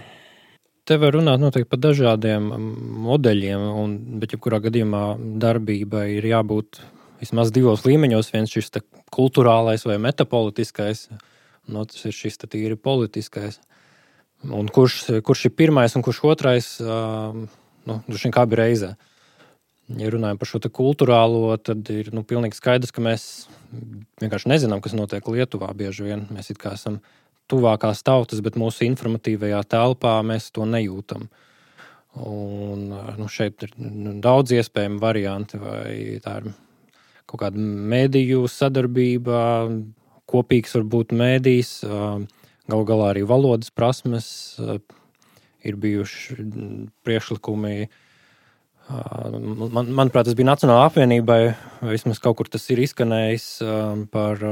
Te var runāt noteikti par dažādiem modeļiem, un, bet jebkurā gadījumā darbībai ir jābūt vismaz divos līmeņos. Viens šis kultūrālais vai metapolitiskais, un otrs ir šis tīri politiskais. Un kurš, kurš ir pirmais un kurš otrais, nu, droši vien kā bija reizē. Ja runājam par šo kultūrālo, tad ir nu, pilnīgi skaidrs, ka mēs vienkārši nezinām, kas notiek Lietuvā. Bieži vien mēs esam tuvākās tautas, bet mūsu informatīvajā telpā mēs to nejūtam. Un, nu, šeit ir nu, daudz iespējamu variantu, vai tā ir kaut kāda mediju sadarbība, kopīgs varbūt mēdījis, galu galā arī valodas prasmes. Ir bijuši priekšlikumi, man, manuprāt, tas bija Nacionālajai apvienībai, vismaz kaut kur tas ir izskanējis par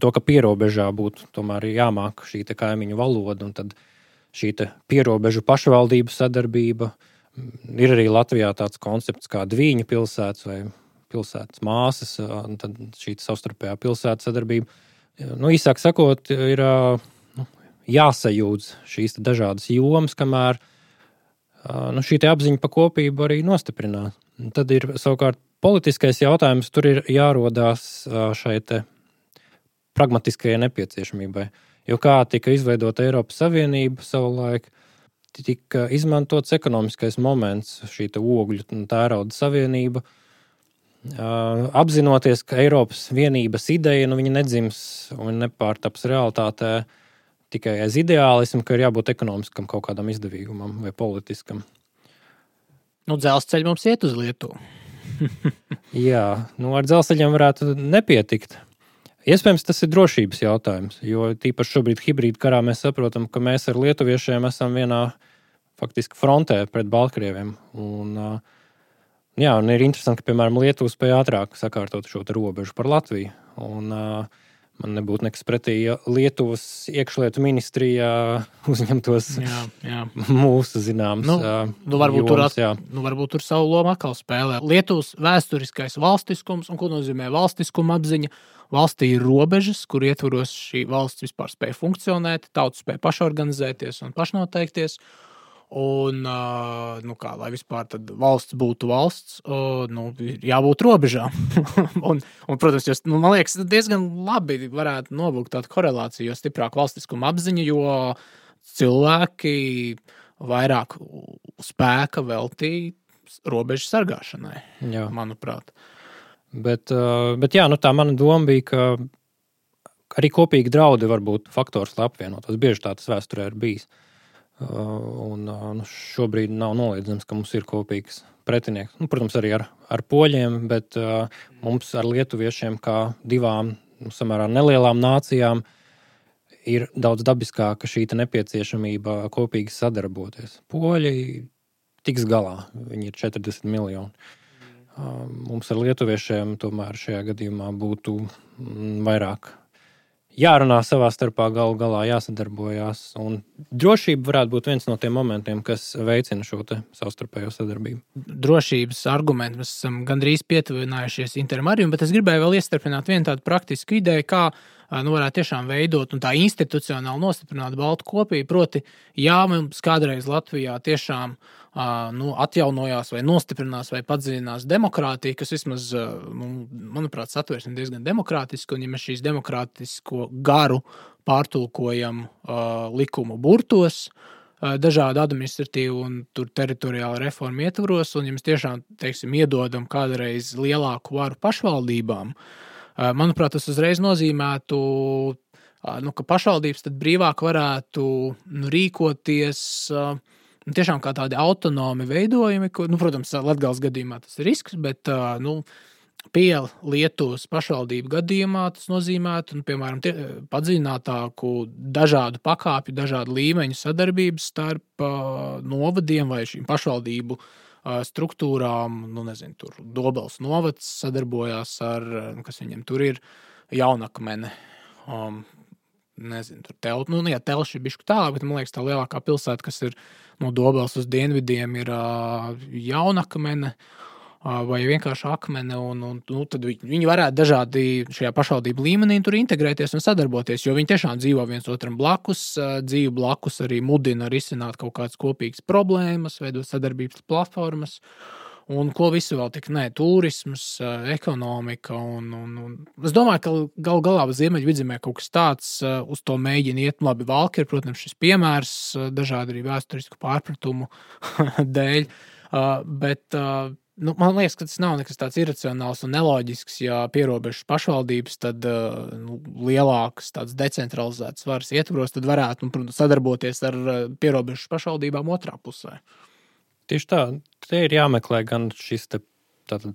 to, ka pierobežā būtu tomēr jāmāk šī kaimiņu valoda, un šī pierobežu pašvaldību sadarbība. Ir arī Latvijā tāds koncepts kā Dvīņa pilsētas vai pilsētas māsas, un šī savstarpējā pilsētas sadarbība. Nu, īsāk sakot, ir nu, jāsajūdz šīs dažādas jomas, kamēr nu, šī apziņa par kopību arī nostiprinās. Tad ir savukārt politiskais jautājums, tur ir jārodās šai pragmatiskajai nepieciešamībai. Jo kā tika izveidota Eiropas Savienība savulaik, tika izmantots ekonomiskais moments, šī ogļu un tērauda savienība. Apzinoties, ka Eiropas vienības ideja nu, nedzims un nepārtaps realitātē tikai aiz ideālismu, ka ir jābūt ekonomiskam kaut kādam izdevīgumam vai politiskam. Nu, dzelzceļš mums iet uz Lietuvu. Jā, nu ar dzelzceļiem varētu nepietikt. Iespējams, tas ir drošības jautājums, jo tīpaši šobrīd hibrīd karā mēs saprotam, ka mēs ar lietuviešiem esam vienā faktiski frontē pret Baltkrieviem. Un, jā, un ir interesanti, ka, piemēram, Lietuva spēja ātrāk sakārtot šo robežu par Latviju. Un, uh, man nebūtu nekas pretī, ja Lietuvas iekšlietu ministrijā uzņemtos jā, jā. mūsu zināmas. Nu, nu, varbūt, jomas, tur, at, nu, varbūt tur savu lomu atkal spēlē. Lietuvas vēsturiskais valstiskums un ko nozīmē valstiskuma apziņa. Valstī ir robežas, kur ietvaros šī valsts vispār spēja funkcionēt, tauta spēja pašorganizēties un pašnoteikties. Un, nu kā, lai vispār valsts būtu valsts, nu, jābūt robežām. un, un, protams, jūs, nu, man liekas, diezgan labi varētu novilkt tādu korelāciju, jo stiprāk valstiskuma apziņa, jo cilvēki vairāk spēka veltīja robežu sargāšanai, Jā. manuprāt. Bet, bet jā, nu, tā mana doma bija, ka arī kopīgi draudi var būt faktors, lai apvienotos. Bieži tā tas vēsturē ir bijis. Uh, Un, nu, šobrīd nav noliedzams, ka mums ir kopīgs pretinieks. Nu, protams, arī ar, ar poļiem, bet uh, mums ar lietuviešiem, kā divām nu, samērā nelielām nācijām, ir daudz dabiskāka šī nepieciešamība kopīgi sadarboties. Poļi tiks galā, viņi ir 40 miljoni. Uh, mums ar lietuviešiem tomēr šajā gadījumā būtu vairāk jārunā savā starpā, galu galā jāsadarbojās. Un drošība varētu būt viens no tiem momentiem, kas veicina šo savstarpējo sadarbību. Drošības argumentu mēs esam gandrīz pietuvinājušies intermarijam, bet es gribēju vēl iestarpināt vienu tādu praktisku ideju, kā nu, varētu tiešām veidot un tā institucionāli nostiprināt Baltu kopību. Proti, jā, mums kādreiz Latvijā tiešām nu, atjaunojās, vai nostiprinās, vai padziļinās demokrātija, kas vismaz, nu, manuprāt, satversme diezgan demokrātiska. Un, ja mēs šīs demokrātisko garu pārtulkojam uh, likumu burtos, uh, dažādu administratīvu un teritoriālu reformu ietvaros, un ja mēs tiešām teiksim, iedodam kādreiz lielāku varu pašvaldībām, uh, manuprāt, tas uzreiz nozīmētu nu, ka pašvaldības brīvāk varētu nu, rīkoties uh, tiešām kā tādi autonomi veidojumi. Ko, nu, protams, Latvijas gadījumā tas ir risks, bet nu, pie Lietuvas pašvaldību gadījumā tas nozīmētu, nu, piemēram, tie, padziļinātāku dažādu pakāpju, dažādu līmeņu sadarbību starp uh, novadiem vai šīm pašvaldību uh, struktūrām. Nu, nezinu, tur Dobels novads sadarbojās ar, nu, kas viņiem tur ir, jaunakmeni. Um, nezinu, tur telpa, nu, jā, telša ir bijusi tālāk, bet man liekas, tā lielākā pilsēta, kas ir no Dobels uz dienvidiem, ir uh, Jaunakmene. Uh, vai vienkārši akmeni, un, un nu, tad viņi varētu dažādi šajā pašvaldību līmenī tur integrēties un sadarboties. Jo viņi tiešām dzīvo viens otram blakus, uh, dzīvo blakus arī mudina risināt kaut kādas kopīgas problēmas, veidot sadarbības platformas. Uh, un ko visu vēl tik nē, turisms, ekonomika. Un, un, un. Es domāju, ka gal galā Ziemeļvidzemē kaut kas tāds uz to mēģina iet. Labi, Valka ir, protams, šis piemērs dažādu arī vēsturisku pārpratumu dēļ. Bet Nu, man liekas, ka tas nav nekas tāds iracionāls un neloģisks. Ja pierobežas pašvaldības, tad nu, lielākas, tādas decentralizētas varas ietvaros, tad varētu nu, protams, sadarboties ar pierobežas pašvaldībām otrā pusē. Tieši tā, te ir jāmeklē gan šis te,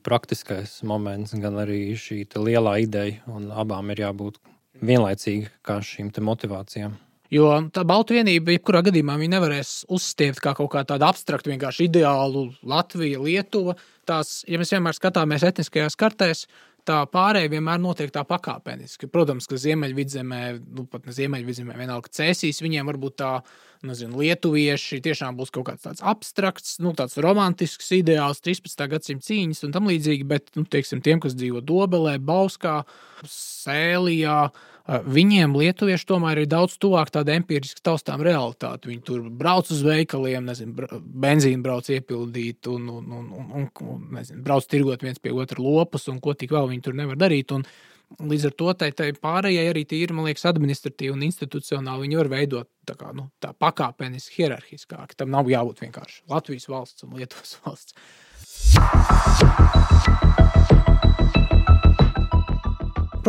praktiskais moments, gan arī šī lielā ideja, un abām ir jābūt vienlaicīgi kā šīm motivācijām. Jo tā Baltu vienība, jebkurā gadījumā, nevarēs uzstiept kā kaut kā tādu abstraktu, vienkārši ideālu Latviju, Lietuvu. Tās, ja mēs vienmēr skatāmies etniskajās kartēs, tā pārējai vienmēr notiek tā pakāpeniski. Protams, ka Ziemeļvidzemē, nu pat ne Ziemeļvidzemē, vienalga cēsīs, viņiem varbūt tā, nezinu, lietuvieši tiešām būs kaut kāds tāds abstrakts, nu tāds romantisks ideāls, 13. gadsimta cīņas un tam līdzīgi, bet, nu, teiksim, tiem, kas dzīvo Dobelē, Bauskā, Sēlijā, Viņiem lietuvieši tomēr ir daudz tuvāk tādai empiriski taustām realitātei. Viņi tur brauc uz veikaliem, nezinu, benzīnu brauc iepildīt un, un, un, un, un, nezinu, brauc tirgot viens pie otra lopus un ko tik vēl viņi tur nevar darīt. Un, Līdz ar to tai, tai pārējai arī ir, man liekas, administratīvi un institucionāli. Viņi var veidot tā, kā, nu, tā pakāpeniski, hierarhiskāk. Tam nav jābūt vienkārši Latvijas valsts un Lietuvas valsts.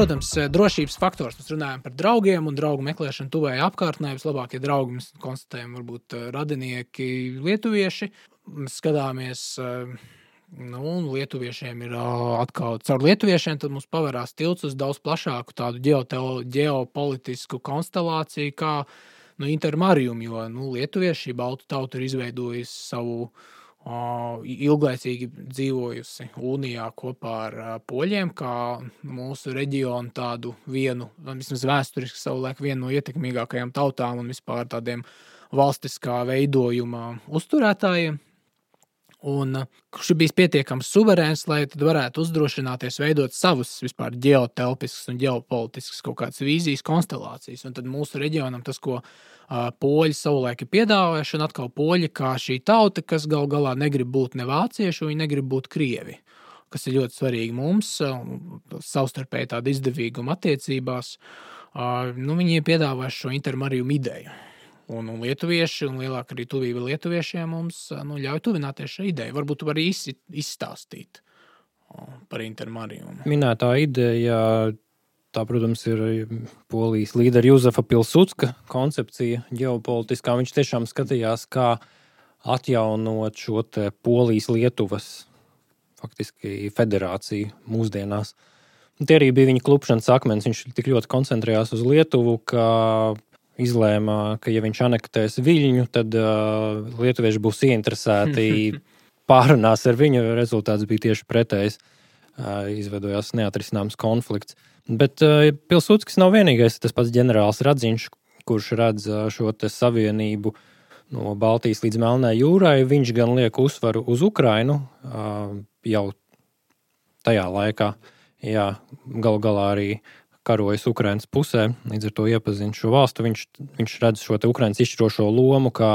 Protams, eh, drošības faktors. Mēs runājam par draugiem un draugu meklēšanu tuvējā apkārtnē. Vislabākie draugi mēs konstatējam, varbūt eh, radinieki, lietuvieši. Mēs skatāmies, eh, nu, lietuviešiem ir atkal caur lietuviešiem, tad mums pavērās tilts uz daudz plašāku tādu ģeopolitisku konstelāciju, kā nu, intermarium, jo nu, lietuvieši, baltu tauta ir izveidojusi savu ilglaicīgi dzīvojusi Unijā kopā ar poļiem, kā mūsu reģionu tādu vienu, vismaz vēsturiski savulaik vienu no ietekmīgākajām tautām un vispār tādiem valstiskā veidojuma uzturētājiem. Un kurš ir bijis pietiekami suverēns, lai varētu uzdrošināties veidot savus vispār ģeotelpiskas un ģeopolitiskas kaut kādas vīzijas, konstelācijas. Un tad mūsu reģionam tas, ko poļi savulaik ir piedāvājuši, un atkal poļi kā šī tauta, kas gal galā negrib būt ne vācieši, viņi negrib būt krievi. Kas ir ļoti svarīgi mums, savstarpēji tāda izdevīguma attiecībās. Nu, viņi ir piedāvājuši šo intermariju ideju. Un, un lietuvieši, un lielāka arī tuvība lietuviešiem mums nu, ļauj tuvināties šai idejai. Varbūt arī izstāstīt par intermariju. Minētā ideja Tā, protams, ir polijas līdera Juzefa Pilsudska koncepcija ģeopolitiskā. Viņš tiešām skatījās, kā atjaunot šo polijas-Lietuvas faktiski federāciju mūsdienās. Tie arī bija viņa klupšanas akmens. Viņš tik ļoti koncentrējās uz Lietuvu, ka izlēma, ka, ja viņš anektēs Viļņu, tad uh, lietuvieši būs ieinteresēti pārunās ar viņu. Rezultāts bija tieši pretējs. Uh, izveidojās neatrisināms konflikts. Bet uh, Pilsudskis nav vienīgais. Tas pats ģenerālis Radziņš, kurš redz uh, šo savienību no Baltijas līdz Melnai jūrai, viņš gan liek uzsvaru uz Ukrainu uh, jau tajā laikā. Jā, galu galā arī karojas Ukraiņas pusē, līdz ar to iepazīstina šo valstu. Viņš, viņš redz šo Ukraiņas izšķirošo lomu kā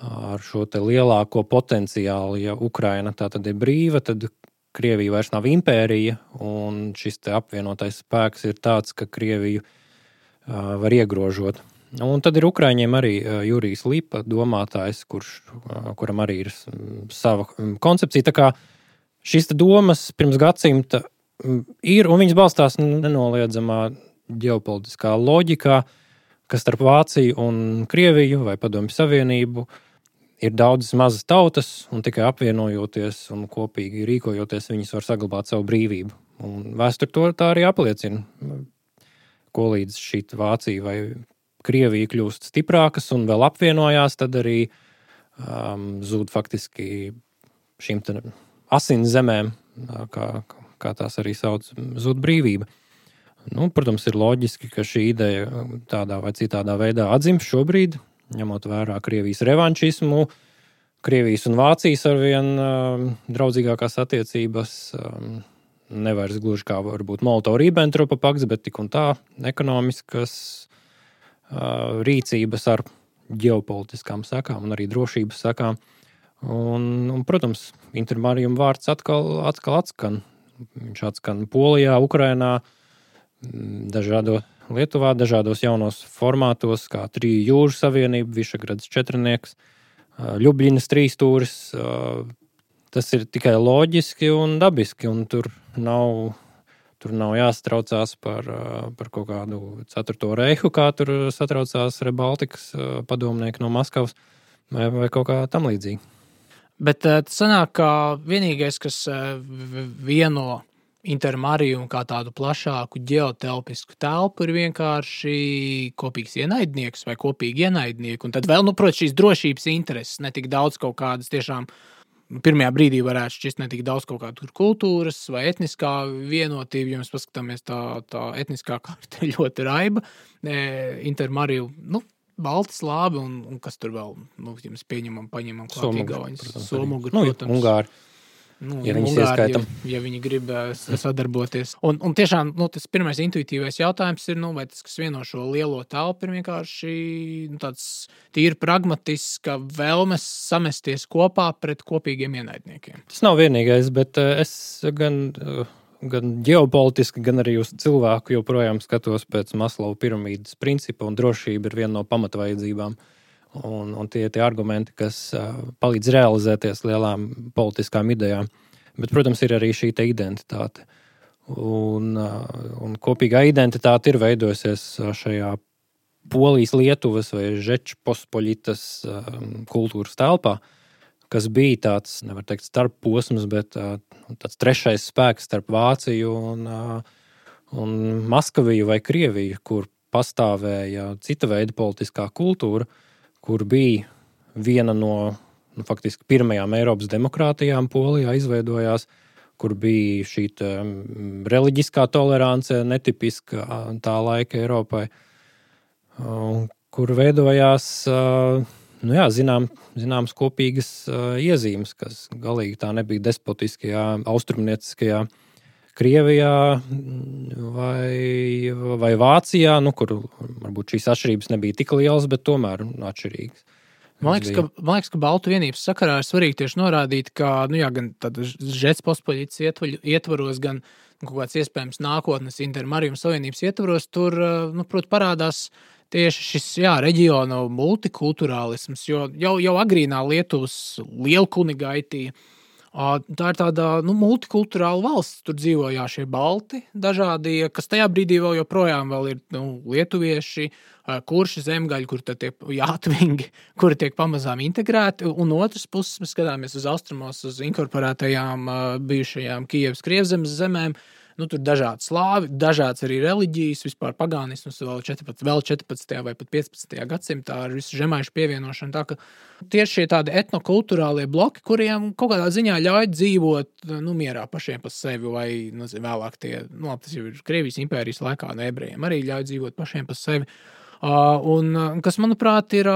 ar šo lielāko potenciālu. Ja Ukraina tā tad ir brīva, tad Krievija vairs nav impērija, un šis apvienotais spēks ir tāds, ka Krieviju uh, var iegrožot. Un tad ir Ukrāņiem arī Jurijs Lipa, domātājs, kurš, kuram arī ir sava koncepcija. Tā kā šīs domas pirms gadsimta ir, un viņas balstās nenoliedzamā ģeopolitiskā loģikā, ka starp Vāciju un Krieviju vai Padomju Savienību ir daudzas mazas tautas, un tikai apvienojoties un kopīgi rīkojoties, viņas var saglabāt savu brīvību. Un vēsture to tā arī apliecina. Ko līdz šī Vācija vai Krievija kļūst stiprākas un vēl apvienojās, tad arī um, zūd faktiski šīm asins zemēm, kā, kā tās arī sauc, zūd brīvība. Nu, protams, ir loģiski, ka šī ideja tādā vai citādā veidā atzīst šobrīd, ņemot vērā Krievijas revanšismu, Krievijas un Vācijas arvien uh, draudzīgākās attiecības. Um, Nevis gluži kā varbūt Molotov-Ribbentropa pakts, bet tik un tā ekonomiskas rīcības ar ģeopolitiskām sekām un arī drošības sekām. Un, un, protams, intermārījuma vārds atkal, atkal atskan. Viņš atskan Polijā, Ukrajinā, dažādo Lietuvā, dažādos jaunos formātos, kā Triju jūru savienība, Višagrads četrnieks, Ljubļinas trīstūris. Tas ir tikai loģiski un dabiski, un tur nav Tur nav jāsatraucās par, par kaut kādu ceturto reihu, kā tur satraucās Rebaltikas padomnieki no Maskavas vai, vai kaut kā tam līdzīga. Bet tas sanāk, ka vienīgais, kas vieno intermariju un kā tādu plašāku ģeotelpisku telpu ir vienkārši kopīgs ienaidnieks vai kopīgi ienaidnieki. Un tad vēl, nu, protams, šīs drošības intereses, ne tik daudz kaut kādas tiešām pirmajā brīdī varētu šķist ne tik daudz kaut kāda kultūras vai etniskā vienotība. Ja mēs paskatāmies, tā, tā etniskā ir ļoti raiba. Intermariju, nu, Balti, Slāvi un, un kas tur vēl, nu, mēs pieņemam, paņemam klāt Igauņus, Somugri, protams. Nu, Ungāri. Nu, ja, viņi Ungāri, ja, ja viņi grib sadarboties. Un, un tiešām nu, tas pirmais intuitīvais jautājums ir, nu, vai tas, kas vieno šo lielo telpu, ir vienkārši nu, tāds tīri pragmatisks vēlmes samesties kopā pret kopīgiem ienaidniekiem. Tas nav vienīgais, bet es gan. Gan ģeopolitiski, gan arī uz cilvēku joprojām skatos pēc Maslova piramīdas principa, un drošība ir viena no pamatvajadzībām. Uh, un, un tie ir argumenti, kas uh, palīdz realizēties lielām politiskām idejām. Bet, protams, ir arī šī identitāte. Un, uh, un kopīgā identitāte ir veidojusies šajā Polijas, Lietuvas vai Žečpospoļitas uh, kultūras telpā, kas bija tāds, nevar teikt, starpposms, bet tāds trešais spēks starp Vāciju un, un Maskaviju vai Krieviju, kur pastāvēja cita veida politiskā kultūra. Kur bija viena no nu, faktiski pirmajām Eiropas demokrātijām, Polijā izveidojās, kur bija šī reliģiskā tolerance, netipiska tā laika Eiropai, kur veidojās uh, nu jā, zinām, zināmas kopīgas uh, iezīmes, kas galīgi tā nebija despotiskajā, austrumnieciskajā. Krievijā vai, vai Vācijā, nu, kur varbūt šīs atšķirības nebija tik lielas, bet tomēr atšķirīgas. Man liekas, ka, man liekas, ka Baltu vienības sakarā ir svarīgi tieši norādīt, ka nu, jā, gan Žets pospoļītas ietvaros, gan nu, kaut kāds iespējams nākotnes intermarījuma savienības ietvaros, tur nu, prot, parādās tieši šis jā, reģiona multikulturālisms, jo jau, jau agrīnā Lietuvas lielkunigaitija Tā ir tāda nu, multikulturāla valsts. Tur dzīvo jā, šie balti, dažādi, kas tajā brīdī vēl joprojām vēl ir nu, lietuvieši, kurši zemgaļi, kur tiek jāatvingi, kuri tiek pamazām integrēti. Un otrs puses mēs skatāmies uz austrumos, uz inkorporētajām bijušajām Kievas krievzemes zemēm. Uh, Nu, tur dažādi slāvi, dažādas arī reliģijas, vispār pagānisms vēl 14, vēl 14. vai pat 15. gadsimtā ar visu žemaišu pievienošanu. Tā, tieši šie tādi etnokulturālie bloki, kuriem kaut kādā ziņā ļauj dzīvot nu, mierā pašiem par sevi, vai nu, vēlāk tie, nu, tas jau ir Krievijas impērijas laikā, no ebrejiem arī ļauj dzīvot pašiem par sevi. Un, kas, manuprāt, ir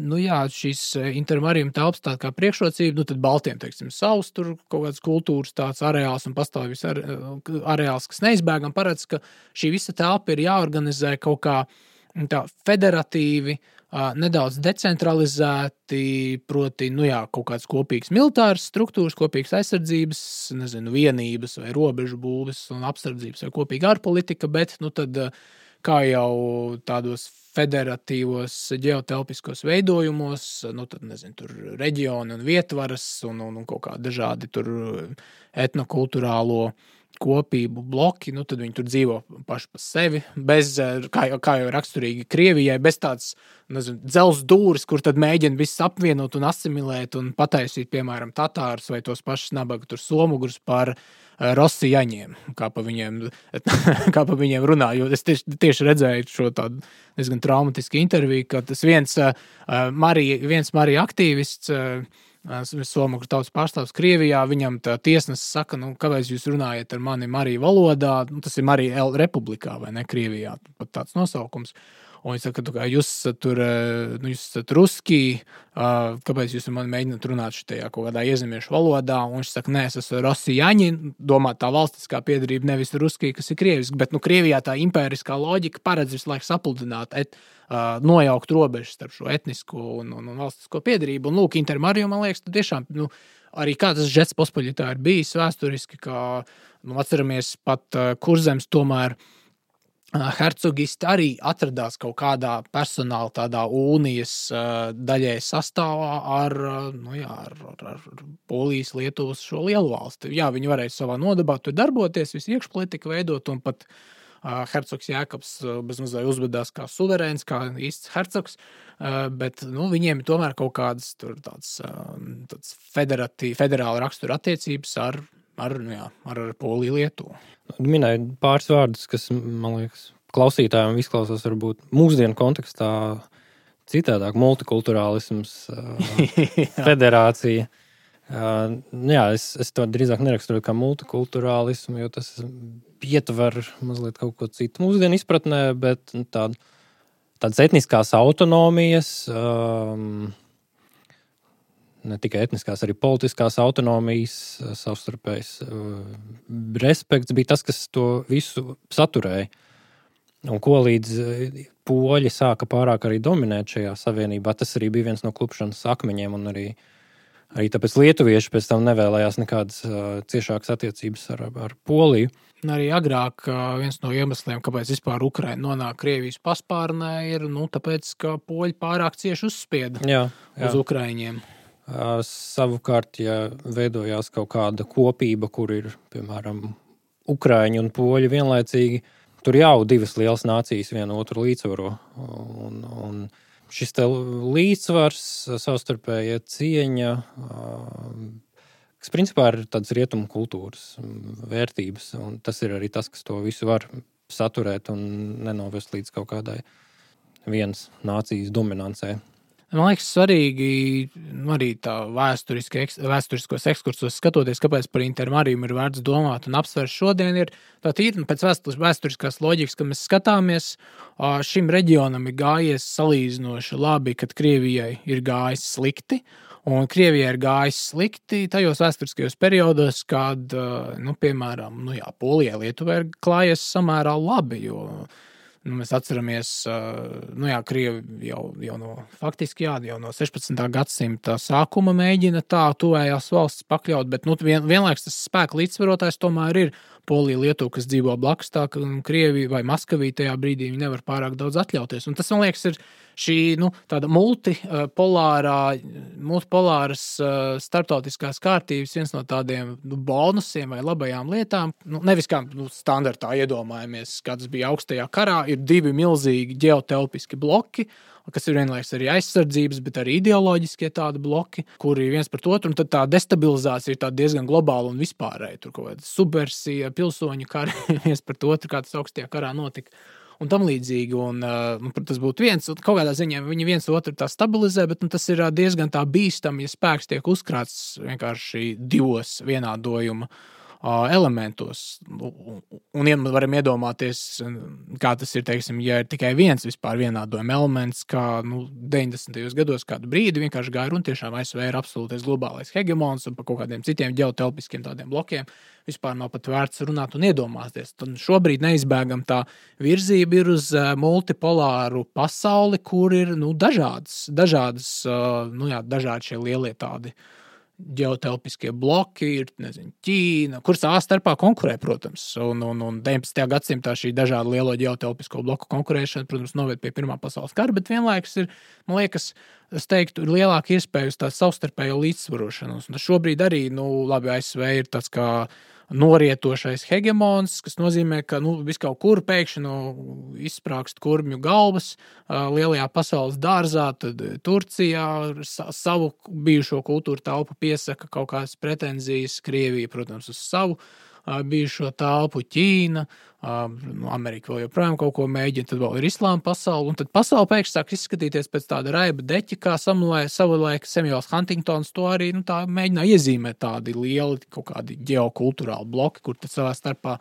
nu, jā, šīs intermarījuma telpas tā kā priekšrocība, nu, tad Baltiem, teiksim, savs tur kaut kāds kultūras tāds areāls un pastāvīgs areāls, kas neizbēgam paredz, ka šī visa telpa ir jāorganizē kaut kā tā federatīvi, nedaudz decentralizēti, proti, nu jā, kaut kādas kopīgas militāras struktūras, kopīgas aizsardzības, nezinu, vienības vai robežu būves un apsardzības vai kopīga ārpolitika, bet, nu tad, kā jau tādos federatīvos geotelpiskos veidojumos, nu, tad, nezinu, tur reģioni un vietvaras un, un, un kaut kādi dažādi tur etnokulturālo kopību bloki, nu, tad viņi tur dzīvo paši par sevi, bez, kā jau, kā jau raksturīgi Krievijai, bez tādas dzelzceļa dūris, kur tad mēģina visus apvienot un asimilēt un pataisīt, piemēram, tatārus vai tos pašus nabaga somugrus par uh, Rosijaņiem, kā pa viņiem, kā pa viņiem runā. Jo es tieši, tieši redzēju šo tādu diezgan traumatisku interviju, ka tas viens, uh, Marija, viens Marija aktīvists, uh, Somāļu tautas pārstāvs Krievijā. Viņam tā tiesnesis saka, nu, kāpēc jūs runājat ar mani Mariju valodā? Nu, tas ir Marija L. Republikā vai ne Krievijā, pat tāds nosaukums. Uh, Un viņš saka, ka jūs esat tur, eh, nu, jūs esat ruski, kāpēc jūs man mēģināt runāt šajā kaut kādā iezemiešu valodā? Un viņš saka, nē, es esmu rosijāņi, domā tā valstiskā piedarība nevis ruski, kas ir krieviski, bet nu, Krievijā tā impēriskā loģika paredz visu laiku sapludināt, et, nojaukt robežas starp šo etnisko un, un, un valstisko piedarību. Un, lūk, Intermariju, man liekas, tiešām. Nu, arī kā tas žets pospaļitā ir bijis vēsturiski, kā nu, atceramies pat kurzems tomēr uh, Hercogisti arī atradās kaut kādā personāla, tādā unijas daļai sastāvā ar, nu jā, ar, ar, ar Polijas, Lietuvas šo lielu valsti. Jā, viņi varēja savā nodabā tur darboties, visu iekšpolitiku veidot, un pat Hercogs Jēkabs bezmazliet uzvedās kā suverēns, kā īsts hercogs, bet nu, viņiem tomēr kaut kādas tāds federāla rakstura attiecības ar ar, nu jā, ar, ar Poliju Lietuvu. Minēju pāris vārdus, kas man liekas, klausītājiem izklausās varbūt mūsdienu kontekstā citādāk. Multikulturālisms, federācija. Jā, es, es to drīzāk neraksturoju kā multikulturālismu, jo tas ietver mazliet kaut ko citu mūsdienu izpratnē, bet nu, tād, tādas etniskās autonomijas. Um, ne tikai etniskās, arī politiskās autonomijas, eh, savstarpējs eh, respekts bija tas, kas to visu saturēja. Un ko līdz eh, poļi sāka pārāk arī dominēt šajā savienībā, tas arī bija viens no klupšanas akmeņiem. Arī, arī tāpēc lietuvieši pēc tam nevēlējās nekādas uh, ciešākas attiecības ar, ar Poliju. Arī agrāk viens no iemesliem, kāpēc vispār Ukraiņa nonāk Krievijas paspārnē, ir nu, tāpēc, ka poļi pārāk cieši uzspieda jā, jā. uz Ukraiņiem. Savukārt, ja veidojās kaut kāda kopība, kur ir piemēram ukrāņi un poļi vienlaicīgi, tur jau divas lielas nācijas vienu otru līdzsvaro. Un, un šis līdzsvars, savstarpējā cieņa, kas principā ir tādas rietumu kultūras vērtības, un tas ir arī tas, kas to visu var saturēt un nenovest līdz kaut kādai vienas nācijas dominancei. Man liekas, svarīgi nu, arī vēsturiskos ekskursos skatoties, kāpēc par intermariju ir vērts domāt un apsvērt šodien. Ir tā tīri pēc vēsturiskās loģikas, ka mēs skatāmies, šim reģionam ir gājies salīdzinoši labi, kad Krievijai ir gājis slikti. Un Krievijai ir gājis slikti tajos vēsturiskajos periodos, kad, nu, piemēram, nu, jā, Polijai, Lietuvai ir klājies samērā labi. Jo, uh, Nu, mēs atceramies, nu jā, Krievi jau, jau no, faktiski, jā, jau no 16. gadsimta sākuma mēģina tā tuvējās valsts pakļaut, bet nu, vien, vienlaikus tas spēka līdzsvarotājs tomēr ir Polija, Lietuva, kas dzīvo blakus tā, ka Krievija vai Maskavija tajā brīdī nevar pārāk daudz atļauties. Un tas, man liekas, ir šī nu, multipolārā, multipolāras starptautiskās kārtības viens no tādiem nu, bonusiem vai labajām lietām. Nu, nevis kā nu, standartā iedomājamies, kāds bija augstajā karā, ir divi milzīgi geotelpiski bloki kas ir vienlaikus arī aizsardzības, bet arī ideoloģiskie tādi bloki, kuri viens pret otru, un tad tā destabilizācija ir diezgan globāla un vispārēja. Tur kaut kāda subversija, pilsoņu kari viens pret otru, kā tas augstajā karā notika un tam līdzīgi. Un, uh, tas būtu viens, un kaut kādā ziņā viņi viens otru tā stabilizē, bet nu, tas ir diezgan bīstami, ja spēks tiek uzkrāts vienkārši divos vienādojuma elementos. Un ja varam iedomāties, kā tas ir, teiksim, ja ir tikai viens vispār vienādojuma elements, kā nu, 90. gados kādu brīdi vienkārši gāja runa, tiešām ASV ir absolūtais globālais hegemons un par kaut kādiem citiem ģeotelpiskiem tādiem blokiem vispār nav pat vērts runāt un iedomāties. Tad šobrīd neizbēgam tā virzība ir uz multipolāru pasauli, kur ir nu, dažādas, dažādas, nu, jā, dažādi šie lielie tādi uh, ģeotelpiskie bloki, ir nezinu, Ķīna, kur savā starpā konkurē, protams. Un, un, un 19. gadsimtā šī dažādu lielo ģeotelpisko bloku konkurēšana, protams, noved pie Pirmā pasaules kara, bet vienlaikus ir, man liekas, es teiktu, ir lielāka iespēja uz tādu savstarpēju līdzsvarošanos. Un tas šobrīd arī, nu, labi, ASV ir tāds kā norietošais hegemons, kas nozīmē, ka nu, vis kaut kur pēkšņi no izsprāgst kurmju galvas lielajā pasaules dārzā, tad Turcijā savu bijušo kultūru telpu piesaka kaut kādas pretenzijas, Krievija, protams, uz savu bijušo telpu, Ķīna, nu, Amerika vēl joprojām kaut ko mēģina, tad vēl ir islāma pasaule, un tad pasaule pēkšņi sāk izskatīties pēc tāda raiba deķa, kā savulaik Samuels Huntingtons to arī nu, mēģināja iezīmēt tādi lieli kaut kādi ģeokulturāli bloki, kur tad savā starpā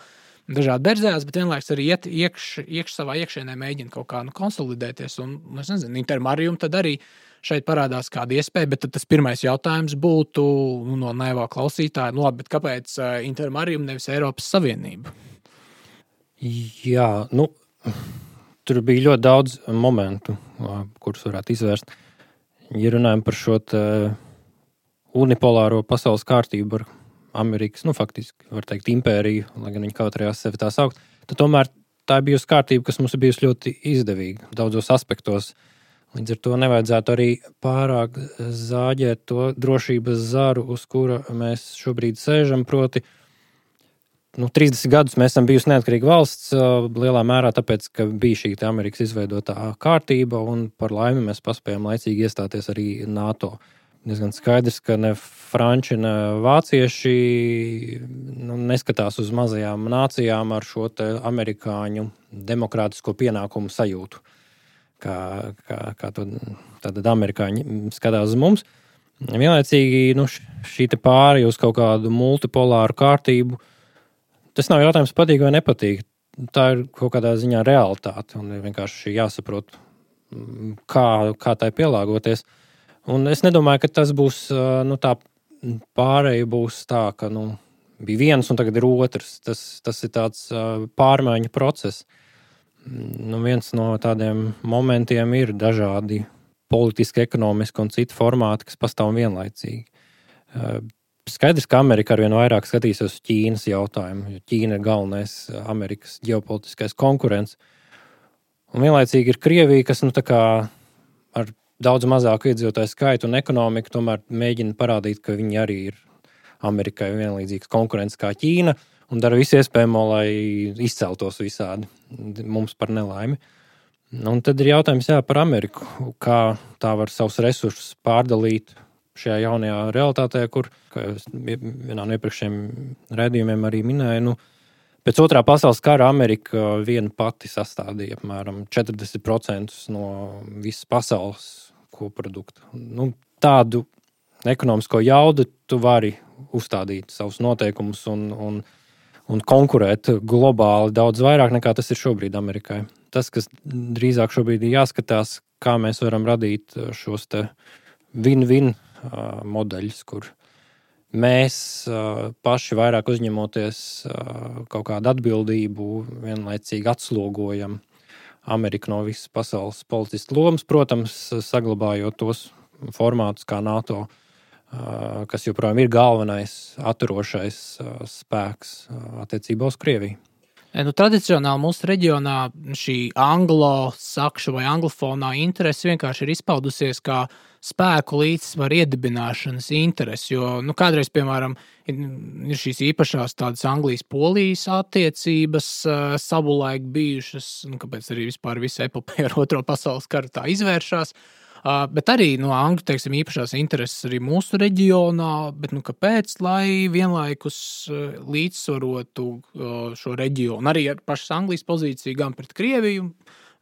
dažādi berzējās, bet vienlaikus arī iet iekš, iekš savā iekšēnē mēģina kaut kā nu, konsolidēties, un, nu, es nezinu, intermarium tad arī šeit parādās kāda iespēja, bet tas pirmais jautājums būtu nu, no naivā klausītāja, nu, labi, kāpēc uh, Intermarium nevis Eiropas Savienība? Jā, nu, tur bija ļoti daudz momentu, kurus varētu izvērst. Ja runājam par šo unipolāro pasaules kārtību ar Amerikas, nu, faktiski, var teikt, impēriju, lai gan viņi kautrējās sevi tā saukt, tad tomēr tā ir bijusi kārtība, kas mums ir bijusi ļoti izdevīga daudzos aspektos. Uh, Līdz ar to nevajadzētu arī pārāk zāģēt to drošības zaru, uz kura mēs šobrīd sēžam. Proti, nu, 30 gadus mēs esam bijusi neatkarīga valsts, lielā mērā tāpēc, ka bija šī Amerikas izveidotā kārtība, un par laimi mēs paspējām laicīgi iestāties arī NATO. Diezgan skaidrs, ka ne franči, ne vācieši nu, neskatās uz mazajām nācijām ar šo amerikāņu demokrātisko pienākumu sajūtu kā, kā, kā to tātad amerikāņi skatās uz mums. Vienlaicīgi nu, šī pārēja uz kaut kādu multipolāru kārtību, tas nav jautājums, patīk vai nepatīk. Tā ir kaut kādā ziņā realitāte un vienkārši jāsaprot, kā, kā tai pielāgoties. Un es nedomāju, ka tas būs nu, tā pārēja būs tā, ka nu, bija viens un tagad ir otrs. Tas, tas ir tāds pārmaiņu process nu, viens no tādiem momentiem ir dažādi politiski, ekonomiski un citu formāti, kas pastāv vienlaicīgi. Eh, skaidrs, ka Amerika arvien vairāk skatīsies uz Ķīnas jautājumu, jo Ķīna ir galvenais Amerikas ģeopolitiskais konkurents. Un vienlaicīgi ir Krievija, kas nu, ar daudz mazāku iedzīvotāju skaitu un ekonomiku tomēr mēģina parādīt, ka viņi arī ir Amerikai vienlīdzīgs konkurents kā Ķīna. Un dara visu iespējamo, lai izceltos visādi mums par nelaimi. Un tad ir jautājums jā, par Ameriku. Kā tā var savus resursus pārdalīt šajā jaunajā realitātē, kur, kā jau vienā no iepriekšējiem redzējumiem arī minēju, nu, pēc otrā pasaules kara Amerika viena pati sastādīja apmēram 40% no visas pasaules koprodukta. Nu, tādu ekonomisko jaudu tu vari uzstādīt savus noteikumus un, un un konkurēt globāli daudz vairāk nekā tas ir šobrīd Amerikai. Tas, kas drīzāk šobrīd ir jāskatās, kā mēs varam radīt šos win-win modeļus, kur mēs paši vairāk uzņemoties kaut kādu atbildību, vienlaicīgi atslogojam Ameriku no visas pasaules politiskas lomas, protams, saglabājot tos formātus kā NATO kas joprojām ir galvenais atturošais spēks attiecībā uz Krieviju. Nu, tradicionāli mūsu reģionā šī anglo-sakšu vai anglofonā interese vienkārši ir izpaudusies kā spēku līdzsvaru iedibināšanas interese. Jo nu, kādreiz, piemēram, ir šīs īpašās tādas Anglijas-Polijas attiecības savulaik bijušas, nu, kāpēc arī vispār visa epopeja ar Otro pasaules karu tā izvēršās. Uh, Uh, bet arī no angļu teiksim, īpašās intereses arī mūsu reģionā. Bet, nu, kāpēc? Lai vienlaikus uh, līdzsvarotu uh, šo reģionu, arī ar pašas Anglijas pozīciju gan pret Krieviju,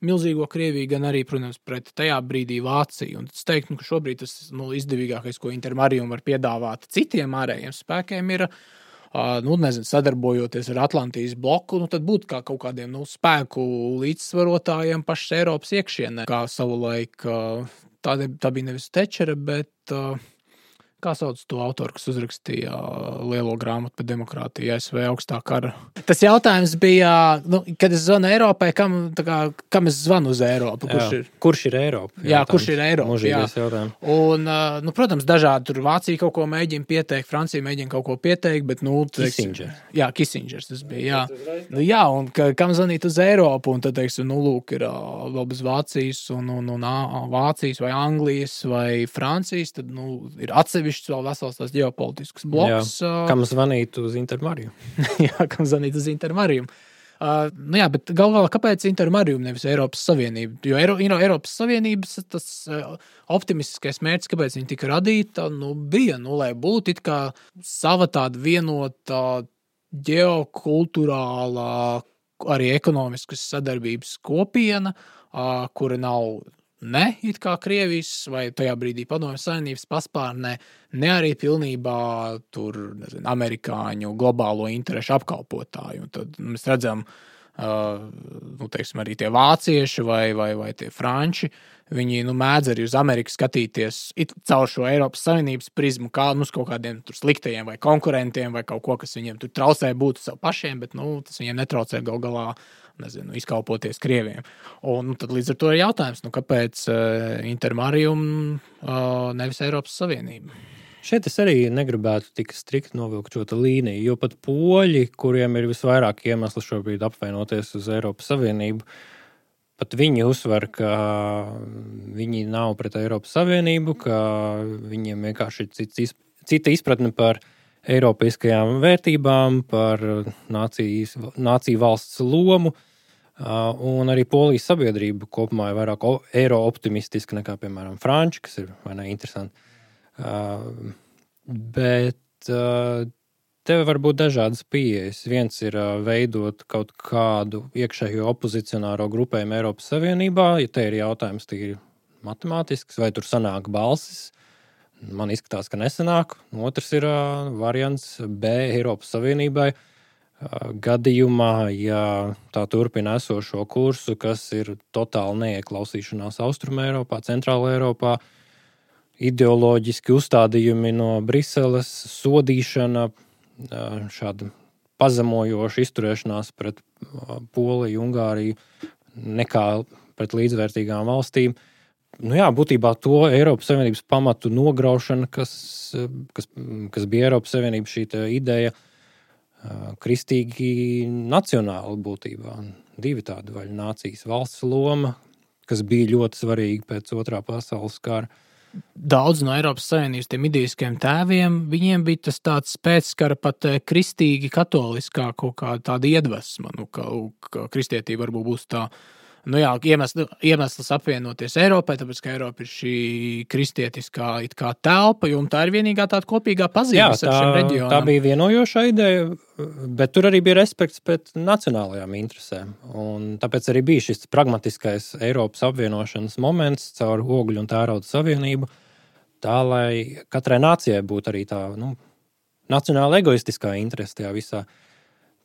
milzīgo Krieviju, gan arī, protams, pret tajā brīdī Vāciju. Un es teiktu, nu, ka šobrīd tas nu, izdevīgākais, ko Intermarijam var piedāvāt citiem ārējiem spēkiem, ir nu, nezinu, sadarbojoties ar Atlantijas bloku, nu, tad būtu kā kaut kādiem nu, spēku līdzsvarotājiem pašas Eiropas iekšienē. Kā savulaik tā, tā bija nevis Tečera, bet uh, Kā sauc to autoru, kas uzrakstīja lielo grāmatu par demokrātiju, ASV augstā kara? Tas jautājums bija, nu, kad es zvanu Eiropai, kam, kā, kam es zvanu uz Eiropu? Kurš jā. ir, kurš ir Eiropa? Jā, jautājums. kurš ir Eiropa? Jā. Un, nu, protams, dažādi tur Vācija kaut ko mēģina pieteikt, Francija mēģina kaut ko pieteikt, bet, nu, Kisingers. Jā, Kisingers tas bija. Jā, nu, jā un ka, kam zvanīt uz Eiropu? Un tad, teiksim, nu, lūk, ir vēl bez Vācijas un, un, un, un Vācijas vai Anglijas vai Francijas, tad, nu, ir atsevišķi atsevišķs vēl vesels tas ģeopolitisks bloks. Jā. Kam zvanīt uz Intermariju? jā, kam zvanīt uz Intermariju. Uh, nu jā, bet galu galā, kāpēc Intermariju nevis Eiropas Savienība? Jo Eiro, Eiro, Eiropas Savienības tas uh, optimistiskais mērķis, kāpēc viņi tika radīta, nu, bija, nu, lai būtu sava tāda vienota ģeokulturālā, arī ekonomiskas sadarbības kopiena, uh, kura nav ne it kā Krievijas vai tajā brīdī Padomju Savienības paspārnē, ne arī pilnībā tur, nezinu, amerikāņu globālo interešu apkalpotāju. Un tad mēs redzam, uh, nu, teiksim, arī tie vācieši vai, vai, vai tie franči. Viņi nu, mēdz arī uz Ameriku skatīties caur šo Eiropas Savienības prizmu, kā nu, kaut kādiem sliktajiem vai konkurentiem, vai kaut ko, kas viņiem tur traucē būt sev pašiem, bet nu, tas viņiem netraucē gal galā nezinu, izkalpoties krieviem. Un, nu, tad līdz ar to ir jautājums, nu, kāpēc uh, Intermarium uh, nevis Eiropas Savienība? Šeit es arī negribētu tik strikt novilkt šo līniju, jo pat poļi, kuriem ir visvairāk iemeslu šobrīd apvainoties uz Eiropas Savienību, pat viņi uzsver, ka viņi nav pret Eiropas Savienību, ka viņiem vienkārši ir cits, cita izpratne par Eiropiskajām vērtībām, par nācijas, nāciju valsts lomu. Un arī polijas sabiedrība kopumā ir vairāk eiro optimistiska nekā, piemēram, Franči, kas ir vai ne interesanti. Bet tev var būt dažādas pieejas. Viens ir veidot kaut kādu iekšējo opozicionāro grupējumu Eiropas Savienībā, ja te ir jautājums tīri matemātisks, vai tur sanāk balsis Man izskatās, ka nesanāk. Otrs ir uh, variants B Eiropas Savienībai. Uh, gadījumā, ja tā turpina esošo kursu, kas ir totāli neieklausīšanās Austrumē, Eiropā, Centrālā Eiropā, ideoloģiski uzstādījumi no Briseles, sodīšana, šāda pazemojoša izturēšanās pret Poliju, Ungāriju, nekā pret līdzvērtīgām valstīm. Nu jā, būtībā to Eiropas Savienības pamatu nograušana, kas, kas, kas bija Eiropas Savienības šī ideja, kristīgi nacionāla būtībā. Divi tādi vaļi nācijas valsts loma, kas bija ļoti svarīga pēc otrā pasaules kara. Daudz no Eiropas Savienības tiem idejiskiem tēviem, viņiem bija tas tāds pēckara pat kristīgi katoliskā kaut kāda tāda iedvesma, nu, ka, ka kristietība varbūt būs tā nu jā, iemesls, iemesls apvienoties Eiropai, tāpēc, ka Eiropa ir šī kristietiskā telpa, un tā ir vienīgā tāda kopīgā pazīme ar reģioniem. Tā bija vienojoša ideja, bet tur arī bija respekts pret nacionālajām interesēm. Un tāpēc arī bija šis pragmatiskais Eiropas apvienošanas moments caur ogļu un tērauda savienību, tā lai katrai nācijai būtu arī tā nu, nacionāla egoistiskā interese tajā visā.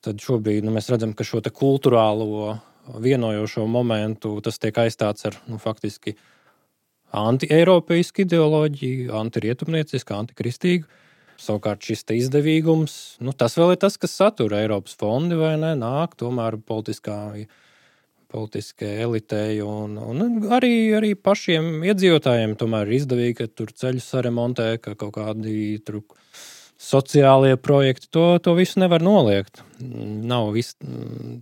Tad šobrīd nu, mēs redzam, ka šo kultūrālo vienojošo momentu, tas tiek aizstāts ar nu, faktiski anti-eiropeisku ideoloģiju, antirietumniecisku, antikristīgu. Savukārt šis izdevīgums, nu, tas vēl ir tas, kas satura Eiropas fondi vai ne, nāk tomēr politiskā, politiskai elitei un, un arī, arī pašiem iedzīvotājiem tomēr ir izdevīgi, ka tur ceļus saremontē, ka kaut kādi tur sociālie projekti, to, to visu nevar noliegt. Nav viss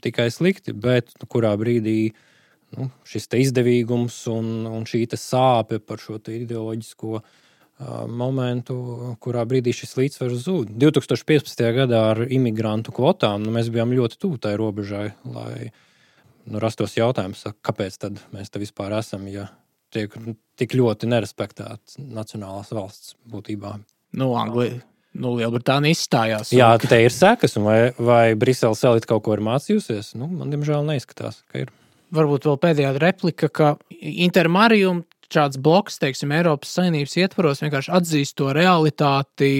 tikai slikti, bet kurā brīdī nu, šis izdevīgums un, un šī sāpe par šo ideoloģisko momentu, kurā brīdī šis līdzsvars zūd. 2015. gadā ar imigrantu kvotām nu, mēs bijām ļoti tuvu tai robežai, lai nu, rastos jautājums, kāpēc mēs te vispār esam, ja tiek tik ļoti nerespektēts nacionālās valsts būtībā. Nu, Anglija nu, Lielbritānija izstājās. Jā, te ir sekas, vai, vai Briseles elite kaut ko ir mācījusies? Nu, man, diemžēl, neizskatās, ka ir. Varbūt vēl pēdējā replika, ka Intermarium šāds bloks, teiksim, Eiropas Savienības ietvaros vienkārši atzīst to realitāti,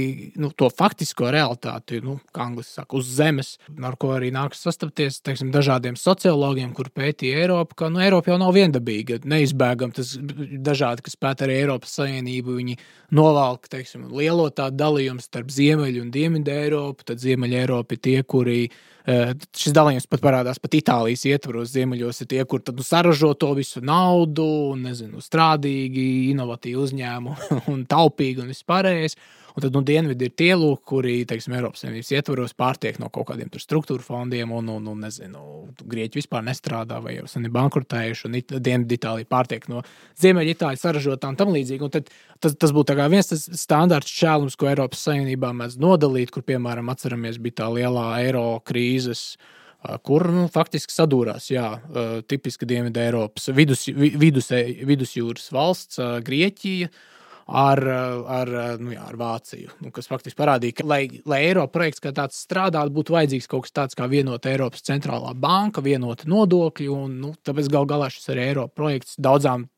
nu, to faktisko realitāti, nu, kā angļuiski saka, uz zemes, ar ko arī nākas sastapties, teiksim, dažādiem sociologiem, kur pētīja Eiropu, ka, nu, Eiropa jau nav viendabīga, neizbēgam tas dažādi, kas pēta arī Eiropas Savienību, viņi novalk, teiksim, lielo tādu dalījumu starp Ziemeļu un Dienvidu Eiropu, tad Ziemeļa Eiropa ir tie, kuri Eh, šis dalījums pat parādās pat Itālijas ietvaros. Ziemeļos ir tie, kur tad, nu, saražo to visu naudu, nezinu, strādīgi, inovatīvi uzņēmumi un taupīgi un vispārējais. Un tad nu, dienvidi ir tie lūk, kuri teiksim, Eiropas Savienības ietvaros pārtiek no kaut kādiem struktūra fondiem, un, un, un nezinu, Grieķi vispār nestrādā vai jau sen ir bankrotējuši, un Dienvidu Itālija pārtiek no Ziemeļitālijas saražotām tam līdzīgi. Un tad, tas, tas būtu viens tas standarts čēlums, ko Eiropas Savienībā mēs nodalīt, kur, piemēram, atceramies, bija tā lielā eiro krīzes kur nu, faktiski sadūrās jā, tipiski Dienvidu Eiropas vidus, vidus, vidusjūras valsts, Grieķija ar, ar, nu jā, ar Vāciju. Nu, kas faktiski parādīja, ka, lai, lai Eiropas projekts kā tāds strādātu, būtu vajadzīgs kaut kas tāds kā vienota Eiropas centrālā banka, vienota nodokļi. Un, nu, tāpēc gal galā šis arī Eiropas projekts daudzām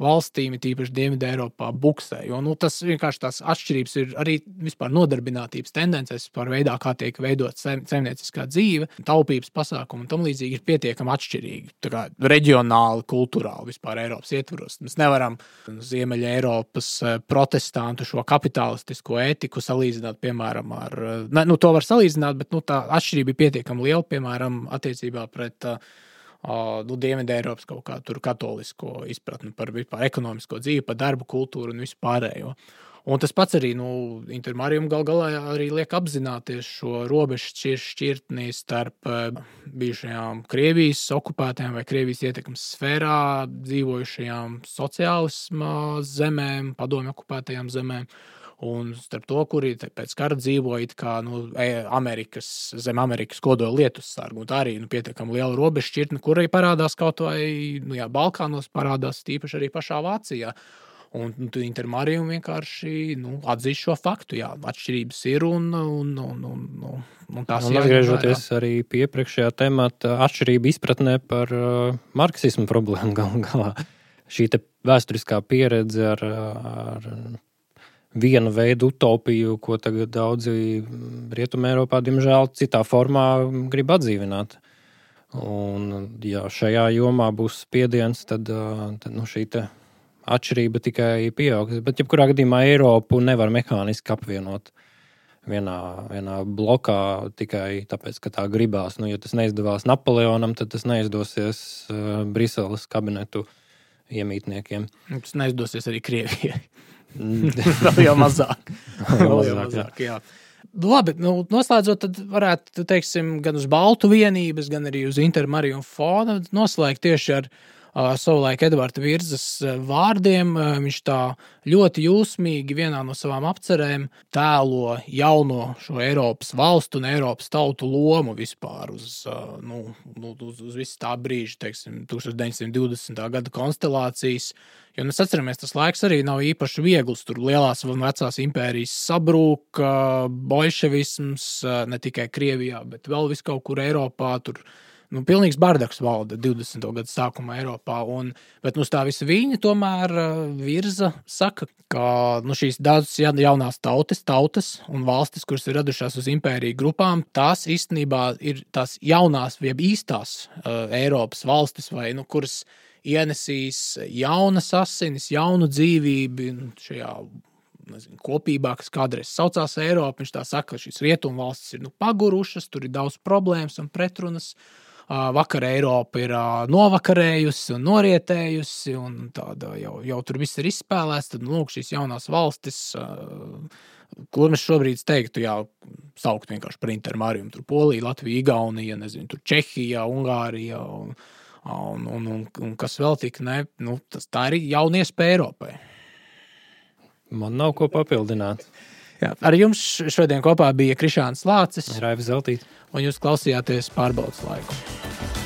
valstīm, tīpaši Dienvidu Eiropā, buksē. Jo nu, tas vienkārši tās atšķirības ir arī vispār nodarbinātības tendences, par veidā, kā tiek veidot saimnieciskā dzīve, taupības pasākumi un tam līdzīgi ir pietiekami atšķirīgi. Tā kā reģionāli, kultūrāli vispār Eiropas ietvaros. Mēs nevaram Ziemeļa Eiropas eh, protestantu šo kapitalistisko ētiku salīdzināt, piemēram, ar, eh, ne, nu, to var salīdzināt, bet nu, tā atšķirība ir pietiekami liela, piemēram, attiecībā pret uh, nu, Dienvidu Eiropas kaut kādu katolisko izpratni par vispār ekonomisko dzīvi, par darbu kultūru un vispārējo. Un tas pats arī nu, Intermārijam gal galā arī liek apzināties šo robežu šķirtni starp bijušajām Krievijas okupētajām vai Krievijas ietekmes sfērā dzīvojušajām sociālisma zemēm, padomju okupētajām zemēm Un starp to, kuri pēc kara dzīvoja kā, nu, e, Amerikas, zem Amerikas kodola lietus sargu. Tā arī nu, pietiekami liela robeža šķirtne, kur arī parādās kaut vai nu, jā, Balkānos, parādās tīpaši arī pašā Vācijā. Un nu, Intermārija vienkārši nu, atzīst šo faktu. Jā, atšķirības ir un, un, un, un, un, un tās ir. Atgriežoties arī pie iepriekšējā temata, atšķirība izpratnē par uh, marksismu problēmu galu galā. Šī vēsturiskā pieredze ar, ar vienu veidu utopiju, ko tagad daudzi Rietumē, Eiropā, diemžēl, citā formā grib atdzīvināt. Un, ja šajā jomā būs spiediens, tad, tad nu, šī atšķirība tikai pieaugs. Bet, jebkurā gadījumā, Eiropu nevar mehāniski apvienot vienā, vienā blokā tikai tāpēc, ka tā gribās. Nu, ja tas neizdevās Napoleonam, tad tas neizdosies Briseles kabinetu iemītniekiem. Tas neizdosies arī Krievijai. Vēl jau mazāk. Vēl jau mazāk jā. Labi, nu, noslēdzot, tad varētu, teiksim, gan uz Baltu vienības, gan arī uz Intermariju fona noslēgt tieši ar savulaik Edvards Virzas vārdiem. Viņš tā ļoti jūsmīgi vienā no savām apcerēm tēlo jauno šo Eiropas valstu un Eiropas tautu lomu vispār uz, nu, nu, uz, uz visu tā brīža, teiksim, 1920. gada konstelācijas. Jo mēs atceramies, tas laiks arī nav īpaši viegls. Tur lielās un vecās impērijas sabrūk, bolševisms ne tikai Krievijā, bet vēl vis kaut kur Eiropā. Tur nu, pilnīgs bardaks valda 20. gada sākumā Eiropā. Un, bet nu, tā visa viņa tomēr uh, virza, saka, ka nu, šīs daudzas jaunās tautas, tautas un valstis, kuras ir radušās uz impēriju grupām, tās īstenībā ir tās jaunās, jeb īstās uh, Eiropas valstis, vai, nu, kuras ienesīs jaunas asinis, jaunu dzīvību šajā nezinu, kopībā, kas kādreiz saucās Eiropa. Viņš tā saka, ka šīs rietumvalstis ir nu, pagurušas, tur ir daudz problēmas un pretrunas. Uh, vakar Eiropa ir novakarējusi un norietējusi, un tāda jau, jau tur viss ir izspēlēts. Tad, nu, lūk, šīs jaunās valstis, kur mēs šobrīd teiktu, jā, saukt vienkārši par intermāriju, tur Polija, Latvija, Igaunija, nezinu, tur Čehija, Ungārija. Un, un, un, un, un kas vēl tik, ne, nu, tas, tā ir jauna iespēja Eiropai. Man nav ko papildināt. Jā, ar jums šodien kopā bija Krišāns Lācis, Raivis Zeltīts, un jūs klausījāties pārbaudas laiku.